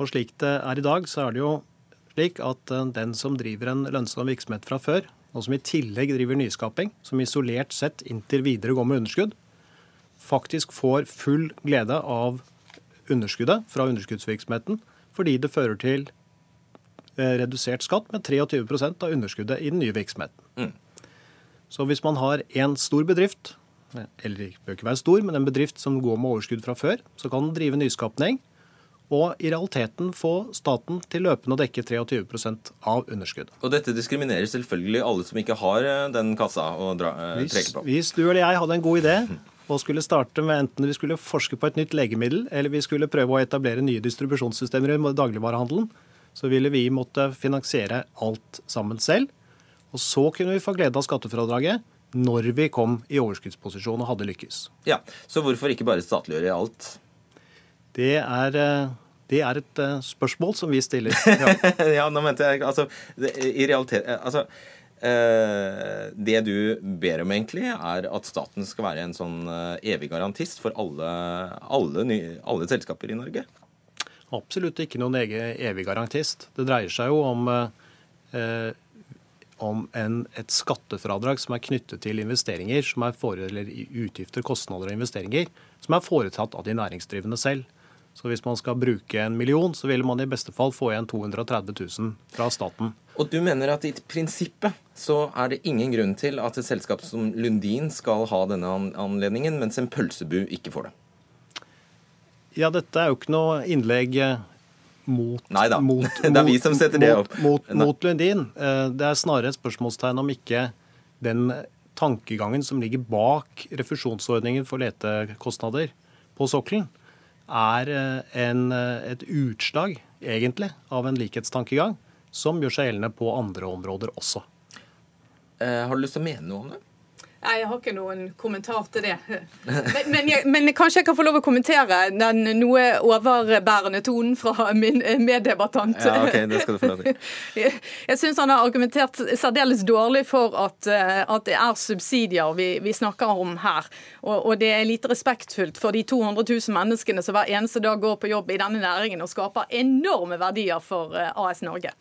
Og Slik det er i dag, så er det jo slik at eh, den som driver en lønnsom virksomhet fra før, og som i tillegg driver nyskaping, som isolert sett inntil videre går med underskudd, faktisk får full glede av underskuddet fra underskuddsvirksomheten, fordi det fører til redusert skatt med 23% av underskuddet i den nye virksomheten. Mm. Så hvis man har en stor bedrift, eller det bør ikke være stor, men en bedrift som går med overskudd fra før, så kan den drive nyskapning og i realiteten få staten til løpende å dekke 23% av underskuddet. Og dette diskriminerer selvfølgelig alle som ikke har eh, den kassa å dra, eh, Hvis, trekke på. hvis du eller jeg hadde en god idé og skulle starte med enten vi skulle forske på et nytt legemiddel, eller vi skulle prøve å etablere nye distribusjonssystemer i dagligvarehandelen, så ville vi måtte finansiere alt sammen selv. Og så kunne vi få glede av skattefradraget når vi kom i overskuddsposisjon og hadde lykkes. Ja, Så hvorfor ikke bare statliggjøre alt? Det er, eh, det er et eh, spørsmål som vi stiller. Ja, ja nå mente jeg altså, det, I realitet eh, Altså Det du ber om, egentlig, er at staten skal være en sånn evig garantist for alle, alle, alle selskaper i Norge? Absolutt ikke noen evig garantist. Det dreier seg jo om, eh, om en, et skattefradrag som er knyttet til investeringer, som er fore, eller utgifter, kostnader og investeringer, som er foretatt av de næringsdrivende selv. Så hvis man skal bruke en million, så vil man i beste fall få igjen 230 000 fra staten. Og du mener at i prinsippet så er det ingen grunn til at et selskap som Lundin skal ha denne anledningen, mens en pølsebu ikke får det? Ja, dette er jo ikke noe innlegg eh, mot, mot, det er vi som setter det opp. Mot, mot, mot Lundin. Eh, Det er snarere et spørsmålstegn om ikke den tankegangen som ligger bak refusjonsordningen for letekostnader på sokkelen, er eh, en, et utslag, egentlig, av en likhetstankegang som gjør seg gjeldende på andre områder også. Eh, har du lyst til å mene noe om det? Nei, jeg har ikke noen kommentar til det. Men, men, jeg, men kanskje jeg kan få lov å kommentere den noe overbærende tonen fra min meddebattant. Ja, ok, det skal du få lov til. Jeg, syns han har argumentert særdeles dårlig for at, eh, at det er subsidier vi, vi snakker om her. Og, og det er lite respektfullt for de 200 000 menneskene som hver eneste dag går på jobb i denne næringen og skaper enorme verdier for eh, AS Norge.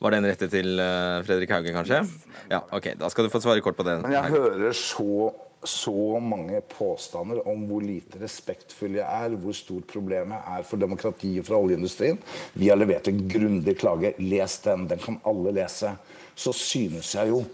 Var den rette til eh, Fredrik Hauge, kanskje? Ja, ok, Da skal du få svare kort på den. Men jeg hører så, så mange påstander om hvor lite respektfull jeg er, hvor stort problemet er for demokratiet fra oljeindustrien. Vi har levert en grundig klage. Les den. Den kan alle lese. Så synes jeg jo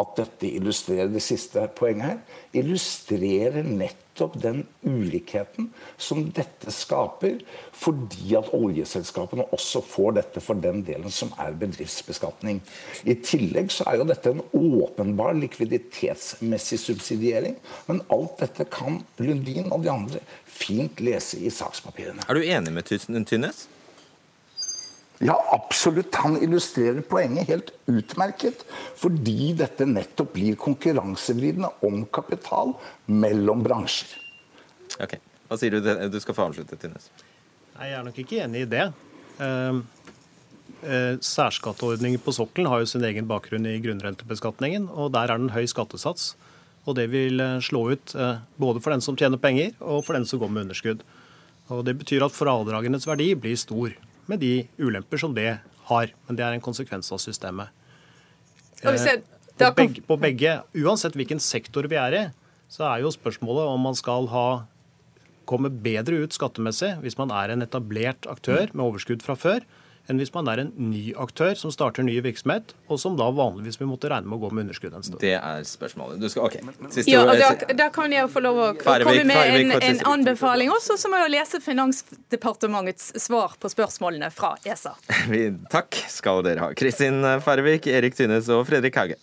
at dette illustrerer det siste poenget her. Illustrerer nettopp den ulikheten som dette skaper, fordi at oljeselskapene også får dette for den delen som er bedriftsbeskatning. I tillegg så er jo dette en åpenbar likviditetsmessig subsidiering. Men alt dette kan Lundin og de andre fint lese i sakspapirene. Er du enig med Tyn- Tynnes? Ja, absolutt. Han illustrerer poenget helt utmerket. Fordi dette nettopp blir konkurransevridende om kapital mellom bransjer. Ok, Hva sier du? Du skal få avslutte, Tynnes. Nei, Jeg er nok ikke enig i det. Eh, eh, Særskatteordninger på sokkelen har jo sin egen bakgrunn i grunnrentebeskatningen, og der er det en høy skattesats. Og det vil eh, slå ut eh, både for den som tjener penger, og for den som går med underskudd. Og Det betyr at fradragenes verdi blir stor, med de ulemper som det har. Men det er en konsekvens av systemet. Eh, På begge, på begge, uansett hvilken sektor vi er i, så er jo spørsmålet om man skal ha komme bedre ut skattemessig hvis man er en etablert aktør med overskudd fra før, enn hvis man er en ny aktør som starter ny virksomhet, og som da vanligvis vil måtte regne med å gå med underskudd en stund. Det er spørsmålet. Du skal, ok. Siste Ja, da, da kan jeg få lov å komme med en, en anbefaling også, så må jeg lese Finansdepartementets svar på spørsmålene fra ESA. Takk skal dere ha. Kristin Færvik, Erik Tynes og Fredrik Hauge.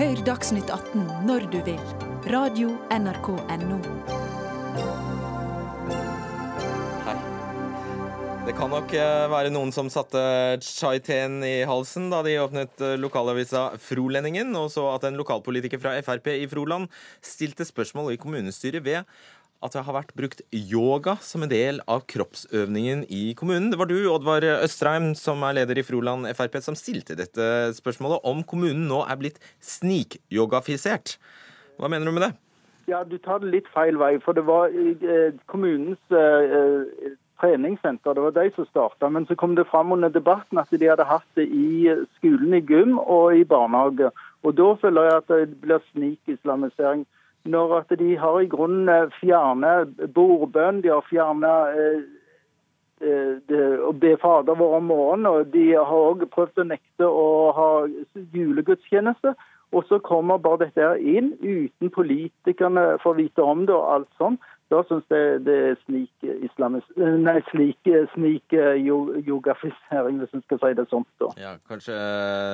Hør Dagsnytt 18 når du vil. Radio NRK Radio.nrk.no. Det kan nok eh, være noen som satte chai-teen i halsen da de åpnet eh, lokalavisa Frolendingen, og så at en lokalpolitiker fra Frp i Froland stilte spørsmål i kommunestyret ved at det har vært brukt yoga som en del av kroppsøvningen i kommunen. Det var du, Oddvar Østreim, som er leder i Froland Frp, som stilte dette spørsmålet om kommunen nå er blitt snikyogafisert. Hva mener du med det? Ja, du tar det litt feil vei. For det var eh, kommunens treningssenter. Det var de som starta. Men så kom det fram under debatten at de hadde hatt det i skolen i gym og i barnehage. Og da føler jeg at det blir snikislamisering. Når at de har i grunnen fjernet bordbønn, de har fjernet eh, eh, å be Fader vår om morgenen, og de har òg prøvd å nekte å ha julegudstjeneste. Og så kommer bare dette her inn uten politikerne får vite om det og alt sånn. Da syns jeg det er slik islamis... Nei, slik snik yogafisering, hvis en skal si det sånn. da. Ja, kanskje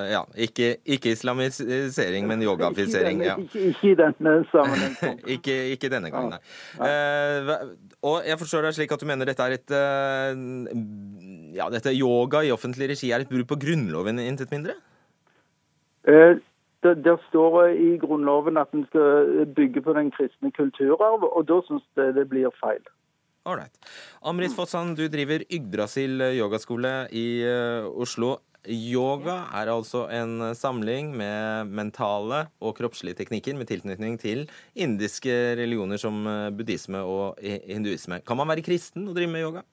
Ja, ikke, ikke islamisering, men yogafisering. Ja. Ikke, ikke i denne sammenheng. ikke, ikke denne gangen, nei. Eh, og jeg forstår deg slik at du mener dette er et uh, Ja, dette yoga i offentlig regi er et brudd på Grunnloven, intet mindre? Eh, det, der står i Grunnloven at en skal bygge på den kristne kulturarv, og da syns jeg det blir feil. Ålreit. Amrit Fossan, du driver Yggdrasil yogaskole i uh, Oslo. Yoga er altså en samling med mentale og kroppslige teknikker med tilknytning til indiske religioner som eh, buddhisme og hinduisme. Kan man være kristen og drive med yoga?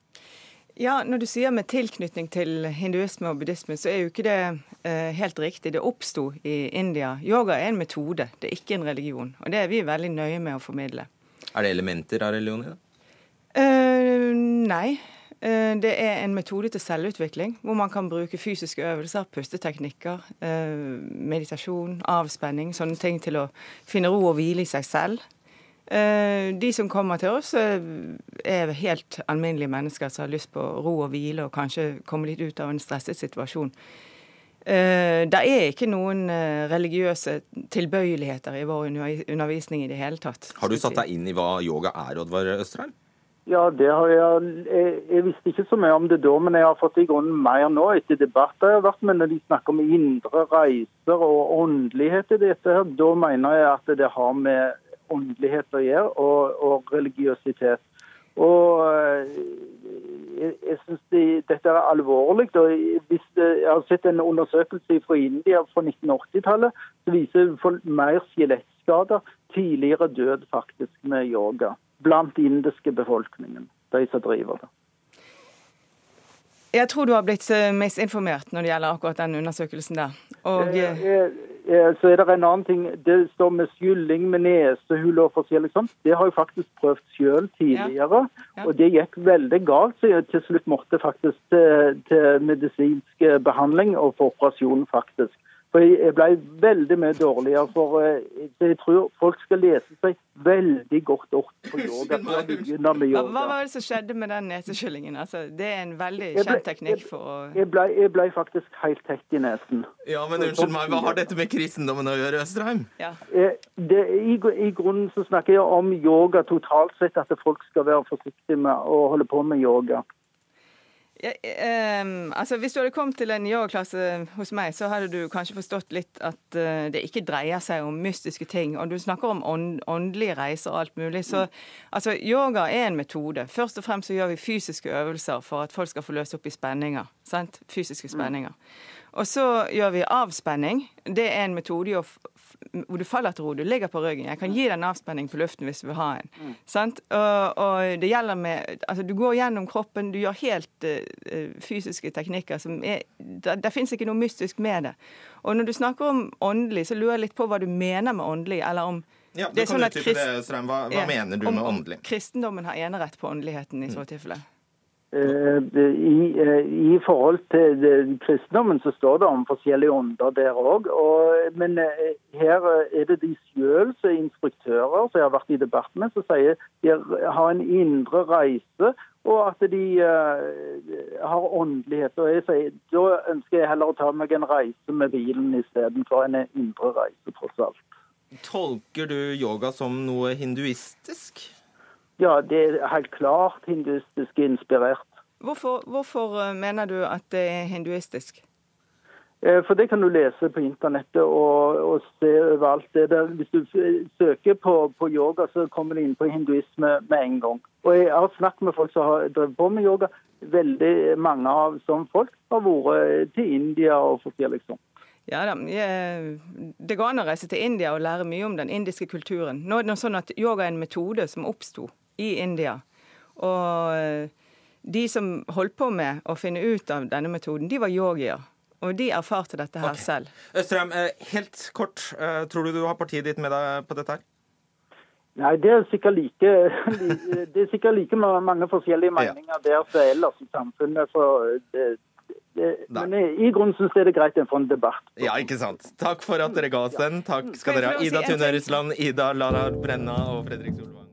Ja, Når du sier med tilknytning til hinduisme og buddhisme, så er jo ikke det eh, helt riktig. Det oppsto i India. Yoga er en metode, det er ikke en religion. Og det er vi veldig nøye med å formidle. Er det elementer av religion i det? Eh, nei. Eh, det er en metode til selvutvikling, hvor man kan bruke fysiske øvelser, pusteteknikker, eh, meditasjon, avspenning, sånne ting til å finne ro og hvile i seg selv. Eh, de som kommer til oss, eh, er helt alminnelige mennesker som har lyst på ro og hvile og kanskje komme litt ut av en stresset situasjon. Eh, det er ikke noen religiøse tilbøyeligheter i vår undervisning i det hele tatt. Har du satt deg inn i hva yoga er, Oddvar Østerheim? Ja, det har jeg, jeg, jeg. visste ikke så mye om det da, men jeg har fått i grunnen mer nå etter debatter jeg har vært med. Når de snakker om indre reiser og åndelighet i dette, her, da mener jeg at det har med åndelighet å gjøre, og, og religiøsitet. Og eh, jeg, jeg syns de, dette er alvorlig. hvis det, Jeg har sett en undersøkelse fra India fra 1980-tallet som viser mer skjelettskader, tidligere død faktisk med yoga. Blant indiske befolkningen, de som driver det. Jeg tror du har blitt eh, misinformert når det gjelder akkurat den undersøkelsen der. Og... Jeg, jeg, så er det en annen ting. Det står med skylling med nesehull og forskjellig sånt. Det har jeg faktisk prøvd selv tidligere. Ja. Ja. Og det gikk veldig galt, så jeg til slutt måtte faktisk til, til medisinsk behandling og få operasjon, faktisk. For jeg ble veldig mye dårligere. For eh, jeg tror folk skal lese seg veldig godt opp på yoga. Hva, hva var det som skjedde med den neseskyllingen? Altså, det er en veldig kjent teknikk for å Jeg ble, jeg ble faktisk helt tett i nesen. Ja, men unnskyld meg, Hva har dette med kristendommen å gjøre, Østrheim? Ja. Eh, det, i, I grunnen så snakker jeg om yoga totalt sett, at folk skal være forsiktige med å holde på med yoga. Ja, um, altså Hvis du hadde kommet til en yogaklasse hos meg, så hadde du kanskje forstått litt at uh, det ikke dreier seg om mystiske ting. Og du snakker om ånd, åndelige reiser og alt mulig. Så altså, yoga er en metode. Først og fremst så gjør vi fysiske øvelser for at folk skal få løse opp i spenninger. Sant? Fysiske spenninger. Og så gjør vi avspenning. Det er en metode hvor du faller til ro. Du ligger på ryggen. Jeg kan gi deg en avspenning på luften hvis du vil ha en. Mm. Og, og, det gjelder med Altså, du går gjennom kroppen, du gjør helt uh, fysiske teknikker som er Det, det fins ikke noe mystisk med det. Og når du snakker om åndelig, så lurer jeg litt på hva du mener med åndelig, eller om ja, du kan sånn utdype det, Strøm. Hva, hva ja, mener du med åndelig? Om kristendommen har enerett på åndeligheten i så mm. tilfelle. Eh, I, eh, I, forhold til kristendommen så står det om forskjellige ånder der òg. Men eh, her er det de sjøl som er instruktører, som jeg har vært i debatt med, som sier de har en indre reise, og at de har åndelighet. Og jeg sier, Da ønsker jeg heller å ta meg en reise med bilen istedenfor en indre reise, tross alt. Tolker du yoga som noe hinduistisk? Ja, det er helt klart hinduistisk inspirert. Hvorfor, hvorfor, eh, mener du at det er hinduistisk? Eh, for det kan du lese på internettet og, og se overalt. Det der. Hvis du søker på, på, yoga, så kommer du inn på hinduisme med en gang. Og Jeg har snakket med folk som har drevet på med yoga. Veldig mange av som folk har vært til India og forskjellig liksom. Ja da, Det går an å reise til India og lære mye om den indiske kulturen. Nå er det sånn at Yoga er en metode som oppsto i India. Og De som holdt på med å finne ut av denne metoden, de var yogier. Og de erfarte dette her okay. selv. Østrheim, eh, helt kort. eh, Tror du du har partiet ditt med deg på dette her? Nei, det er sikkert like, det er sikkert like ma- mange forskjellige meninger der som ellers i samfunnet. For det, det, men i grunnen syns jeg det er greit få en debatt. Ja, ikke sant. Takk for at dere ga oss den. Takk skal dere ha. Ida Tune ting? Ida Lara Brenna og Fredrik Solvang.